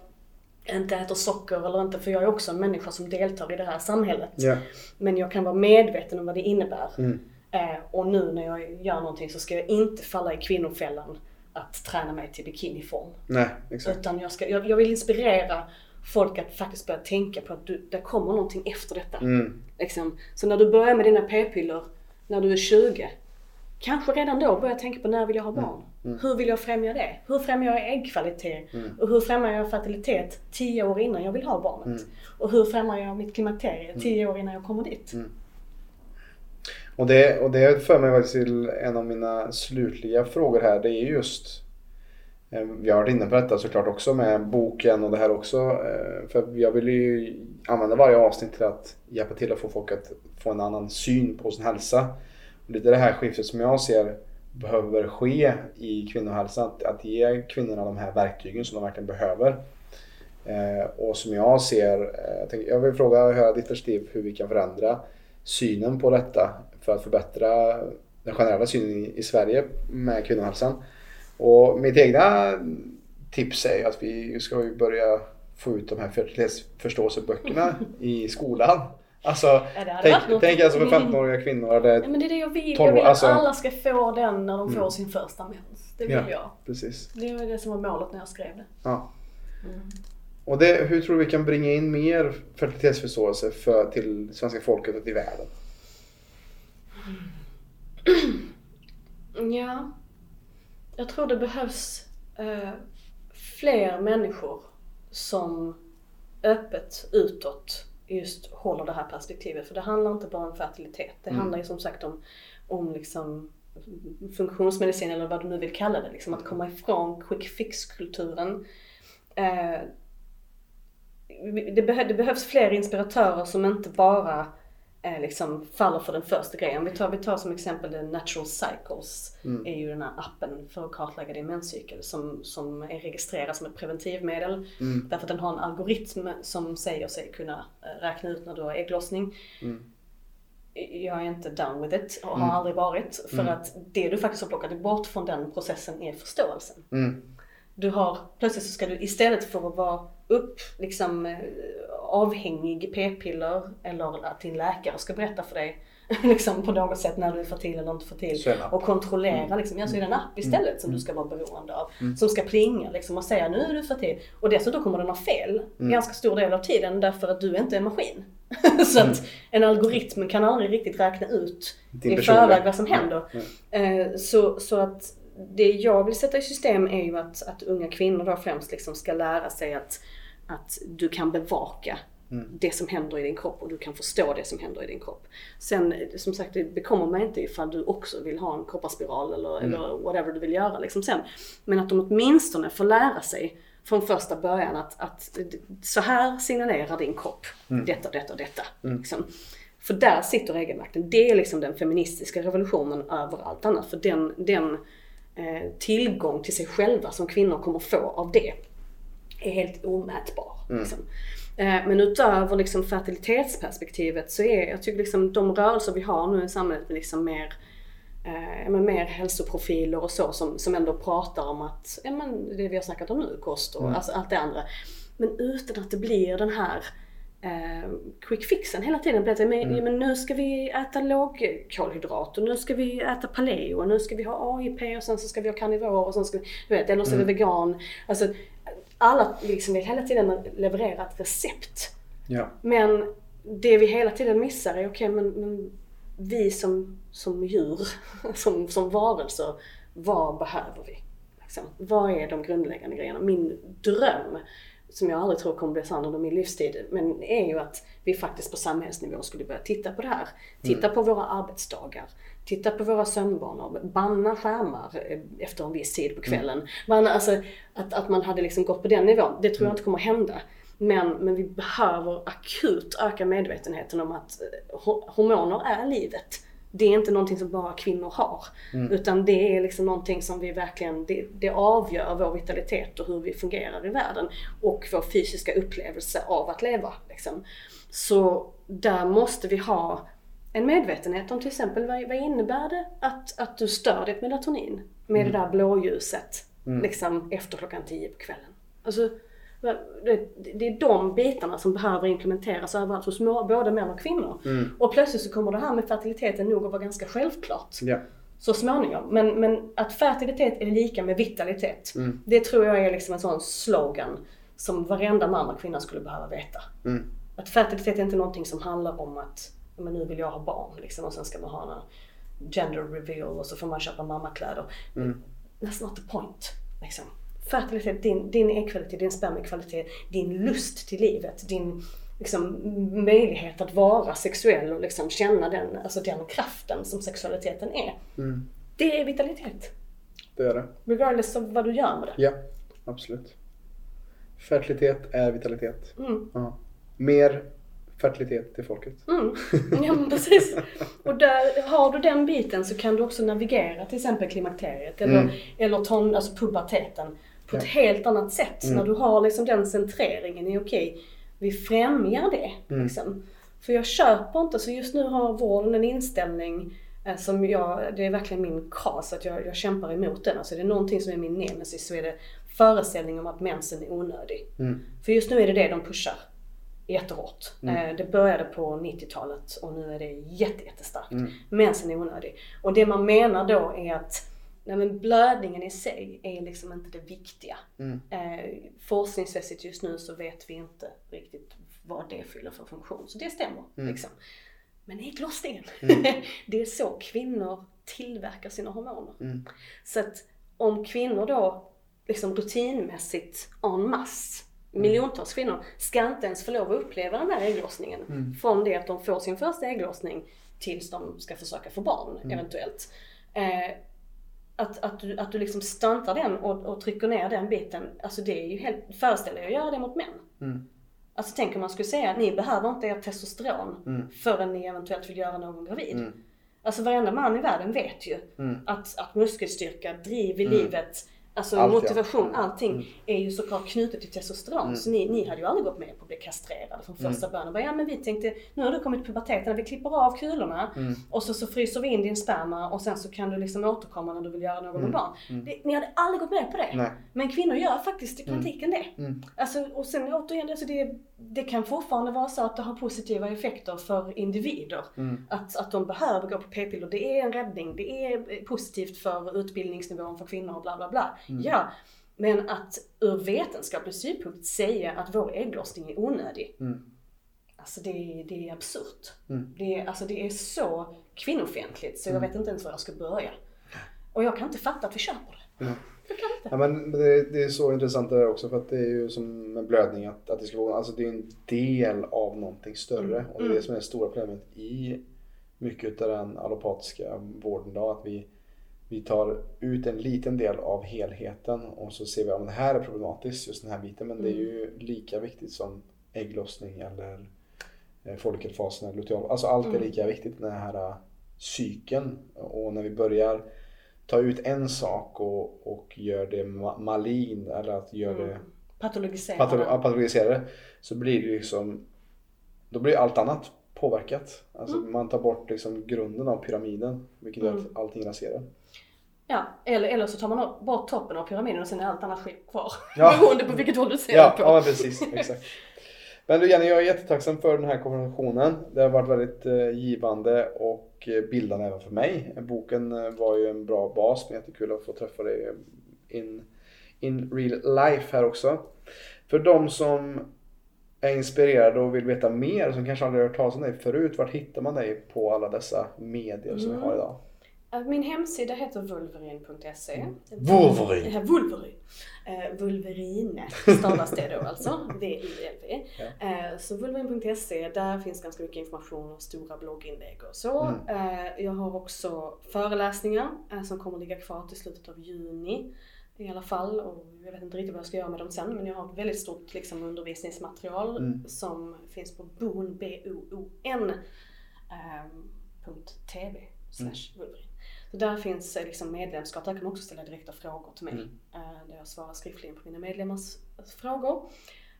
inte äter socker eller inte för jag är också en människa som deltar i det här samhället. Ja. Men jag kan vara medveten om vad det innebär. Mm. Eh, och nu när jag gör någonting så ska jag inte falla i kvinnofällan att träna mig till bikiniform. Nej, exakt. Utan jag, ska, jag, jag vill inspirera folk att faktiskt börja tänka på att du, det kommer någonting efter detta. Mm. Liksom. Så när du börjar med dina p-piller när du är 20, kanske redan då börja tänka på när vill jag ha barn? Hur vill jag främja det? Hur främjar jag äggkvalitet? Och hur främjar jag fertilitet 10 år innan jag vill ha barnet? Och hur främjar jag mitt klimakterie 10 år innan jag kommer dit? Och det, och det för mig faktiskt till en av mina slutliga frågor här. Det är just eh, vi har varit inne på detta såklart också med boken och det här också. Eh, för jag vill ju använda varje avsnitt till att hjälpa till att få folk att få en annan syn på sin hälsa. Och lite det här skiftet som jag ser behöver ske i kvinnohälsan. Att, att ge kvinnorna de här verktygen som de verkligen behöver. Eh, och som jag ser, jag, tänker, jag vill fråga, och höra ditt perspektiv hur vi kan förändra synen på detta för att förbättra den generella synen i, Sverige med kvinnohälsan. Och mitt egna tips är att vi ska börja få ut de här fertilitetsförståelseböckerna <laughs> i skolan. Alltså, Ja, tänk, tänk alltså för 15-åriga kvinnor. Eller, Nej, men det är det jag vill. 12 Jag vill att alltså- alla ska få den när de får sin första mens. Det vill Ja. jag. precis. Det var det som var målet när jag skrev det. Ja. Och det, hur tror du vi kan bringa in mer fertilitetsförståelse för, till svenska folket och till världen? Ja. Jag tror det behövs eh, fler människor som öppet utåt just håller det här perspektivet. För det handlar inte bara om fertilitet. Det Mm. handlar ju som sagt om, om liksom funktionsmedicin eller vad du nu vill kalla det. Liksom att komma ifrån quick fix-kulturen. Eh, det, beh- det behövs fler inspiratörer som inte bara eh, liksom faller för den första grejen. Vi tar, vi tar som exempel The Natural Cycles. är ju den här appen för att kartlägga din menscykel som, som är registrerad som ett preventivmedel. Därför att den har en algoritm som säger sig kunna eh, räkna ut när du har ägglossning. Jag är inte down with it och har aldrig varit. För att det du faktiskt har plockat bort från den processen är förståelsen. Mm. Du har, plötsligt så ska du istället för att vara upp, liksom eh, avhängig p-piller eller att din läkare ska berätta för dig <laughs> liksom på något sätt när du är fertil eller inte fertil. Och kontrollera liksom, ja så är det en app istället som du ska vara beroende av. Som ska plinga liksom och säga nu är du fertil. Och dessutom kommer den ha fel ganska stor del av tiden därför att du inte är en maskin. <laughs> så att en algoritm kan aldrig riktigt räkna ut Din i förväg vad som händer. Eh, Så, så att det jag vill sätta i system är ju att, att unga kvinnor då främst liksom ska lära sig att, att du kan bevaka det som händer i din kropp och du kan förstå det som händer i din kropp. Sen som sagt det bekommer mig inte ifall du också vill ha en kopparspiral eller, eller whatever du vill göra liksom sen. Men att de åtminstone får lära sig från första början att, att så här signalerar din kropp detta, detta och detta. Liksom. För där sitter egenmakten. Det är liksom den feministiska revolutionen över allt annat. För den, den eh, tillgång till sig själva som kvinnor kommer få av det är helt omätbar. Liksom. Eh, men utöver liksom fertilitetsperspektivet så är jag tycker liksom de rörelser vi har nu i samhället med liksom mer eh, men mer hälsoprofiler och så som, som ändå pratar om att, ja men det vi har snackat om nu, kost och alltså allt det andra. Men utan att det blir den här eh, quick fixen hela tiden. Blir det, men, ja, men nu ska vi äta lågkolhydrat och nu ska vi äta paleo och nu ska vi ha AIP och sen så ska vi ha karnivor och sen ska vi, du vet, eller så är vi vegan. Alltså, alla liksom vill hela tiden leverera ett recept. Ja. Men det vi hela tiden missar är, okej men, men vi som, som djur, <laughs> som, som varelser, vad behöver vi? Liksom, vad är de grundläggande grejerna? Min dröm, som jag aldrig tror kommer bli sann under min livstid, men är ju att vi faktiskt på samhällsnivå skulle börja titta på det här. Titta på våra arbetsdagar. Titta på våra sömnvanor, banna skärmar eh, efter en viss tid på kvällen. Man, alltså, att, att man hade liksom gått på den nivån, det tror jag inte kommer hända. Men, men vi behöver akut öka medvetenheten om att eh, ho- hormoner är livet. Det är inte någonting som bara kvinnor har. Utan det är liksom någonting som vi verkligen, det, det avgör vår vitalitet och hur vi fungerar i världen. Och vår fysiska upplevelse av att leva. Liksom. Så där måste vi ha en medvetenhet om till exempel vad, vad innebär det att, att du stör ditt melatonin med det där blåljuset liksom efter klockan 10 på kvällen. Alltså, det, är de bitarna som behöver implementeras överallt hos både män och kvinnor. Och plötsligt så kommer det här med fertiliteten nog att vara ganska självklart Ja. så småningom. Men, men att fertilitet är lika med vitalitet. Det tror jag är liksom en sån slogan som varenda man och kvinna skulle behöva veta. Att fertilitet är inte någonting som handlar om att "Ja, men nu vill jag ha barn liksom, och sen ska man ha en gender reveal och så får man köpa mammakläder. That's not the point. Liksom. Fertilitet, din, din äggkvalitet, din spermiekvalitet, din lust till livet, din liksom, möjlighet att vara sexuell och liksom känna den, alltså den kraften som sexualiteten är. Det är vitalitet. Det är det. Regardless av vad du gör med det. Ja, absolut. Fertilitet är vitalitet. Mm. Ja. Mer fertilitet till folket. Mm. <laughs> Ja precis. Och där har du den biten så kan du också navigera till exempel klimakteriet eller, Mm. eller ton, alltså puberteten på ett Ja. helt annat sätt. Mm. När du har liksom den centreringen i okej, vi främjar det. Mm. Liksom. För jag köper inte, så just nu har vården en inställning eh, som jag, det är verkligen min kas att jag, jag kämpar emot den. Alltså är det någonting som är min nemesis så är det föreställningen om att mensen är onödig. Mm. För just nu är det det de pushar jättehårt. Eh, Det började på 90-talet och nu är det jätte, jättestarkt. Mm. Mensen är onödig. Och det man menar då är att nej men blödningen i sig är liksom inte det viktiga. Mm. Eh, forskningsmässigt just nu så vet vi inte riktigt vad det fyller för funktion. Så det stämmer. Mm. Liksom. Men ägglossningen, <laughs> det är så kvinnor tillverkar sina hormoner. Mm. Så att om kvinnor då liksom rutinmässigt en masse miljontals kvinnor ska inte ens få lov att uppleva den här ägglossningen. Mm. Från det att de får sin första ägglossning tills de ska försöka få barn Mm. eventuellt. Eh, att, att, du, att du liksom stuntar den och, och trycker ner den biten, alltså det är ju helt, föreställ dig att göra det mot män. Mm. Alltså tänk om man skulle säga att ni behöver inte ert testosteron Mm. förrän ni eventuellt vill göra någon gravid. Mm. Alltså varenda man i världen vet ju Mm. att, att muskelstyrka, driv i Mm. livet, alltså Allt, ja. motivation, Mm. allting Mm. är ju såklart knutet till testosteron. Så ni, ni hade ju aldrig gått med på att bli kastrerade från Mm. första början. Bara, Ja men vi tänkte, nu har du kommit på puberteten, vi klipper av kulorna Mm. och så, så fryser vi in din sperma och sen så kan du liksom återkomma när du vill göra någon med Mm. barn. Mm. Det, ni hade aldrig gått med på det. Nej. Men kvinnor gör faktiskt i praktiken det. Mm. Alltså, och sen återigen, alltså det, det kan fortfarande vara så att det har positiva effekter för individer. Mm. Att, att de behöver gå på p-piller, det är en räddning, det är positivt för utbildningsnivån för kvinnor och bla bla bla. Mm. Ja, men att ur vetenskaplig synpunkt säga att vår ägglossning är onödig. Mm. Alltså det, det är absurt. Mm. Det, är- alltså det är så kvinnofientligt så jag vet inte ens var jag ska börja. Och jag kan inte fatta att vi köper det. Mm. Ja, men det, det är så intressant det där också för att det är ju som med blödning att, att det ska vara, alltså det är en del av någonting större. Och det är det som är det stora problemet i mycket av den allopatiska vården då att vi, vi tar ut en liten del av helheten och så ser vi om det här är problematiskt just den här biten. Men det är ju lika viktigt som ägglossning eller eh, follikelfasen eller luteal. Alltså allt är Mm. lika viktigt den här cykeln. Och när vi börjar ta ut en sak och, och gör det ma- malign eller att göra det Mm. Patologisera patolo- det. patologisera det så blir det liksom då blir allt annat påverkat. Alltså man tar bort liksom grunden av pyramiden vilket gör Mm. att allting raserar. Ja, eller, eller så tar man bort toppen av pyramiden och sen är allt annat skit kvar. Ja. <laughs> Beroende på vilket håll du ser Ja, på. ja precis. Exakt. Men du Jenny, jag är jättetacksam för den här konversationen. Det har varit väldigt eh, givande och eh, bildande även för mig. Boken eh, var ju en bra bas, men jättekul att få träffa dig in, in real life här också. För de som är inspirerade och vill veta mer, som kanske aldrig har hört talas om dig förut, vart hittar man dig på alla dessa medier som vi har idag? Äh, Min hemsida heter vulverin.se. Wolverine. Ja, Vulverin. Eh, Vulverine stavas det då alltså. <laughs> V-I-L-V. Ja. Eh, så vulverin.se, där finns ganska mycket information och stora blogginlägg och så. Mm. Eh, jag har också föreläsningar eh, som kommer ligga kvar till slutet av juni. I alla fall, och jag vet inte riktigt vad jag ska göra med dem sen men jag har ett väldigt stort liksom, undervisningsmaterial Mm. som finns på boon, B-O-O-N, punkt .tv slash vulverin. Så där finns eh, liksom medlemskap, där kan man också ställa direkta frågor till mig. Mm. Eh, Där jag svarar skriftligen på mina medlemmars frågor.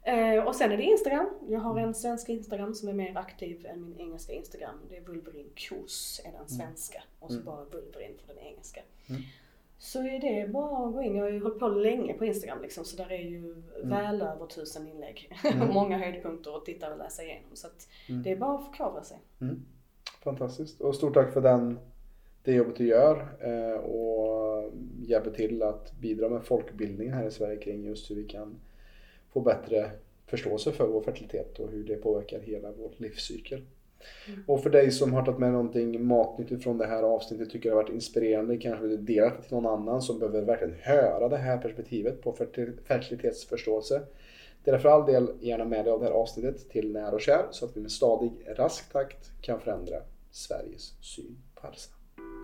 Eh, Och sen är det Instagram. Jag har en svensk Instagram som är mer aktiv än min engelska Instagram. Det är Vulverin Kos är den svenska. Och så Mm. bara Vulverin för den engelska. Mm. Så är det bara att gå in. Jag har ju hållit på länge på Instagram liksom, så där är ju Mm. väl över tusen inlägg. <laughs> Mm. Många höjdpunkter att titta och läsa igenom. Så Mm. det är bara att förkovra sig. Mm. Fantastiskt. Och stort tack för den, det jobbet du gör eh, och hjälper till att bidra med folkbildningen här i Sverige kring just hur vi kan få bättre förståelse för vår fertilitet och hur det påverkar hela vår livscykel. Mm. Och för dig som har tagit med någonting matnyttigt från det här avsnittet, tycker det har varit inspirerande, kanske vill dela det till någon annan som behöver verkligen höra det här perspektivet på fertil- fertilitetsförståelse. Dela för all del gärna med dig av det här avsnittet till när och kär så att vi med stadig, rask takt kan förändra Sveriges syn på hälsa.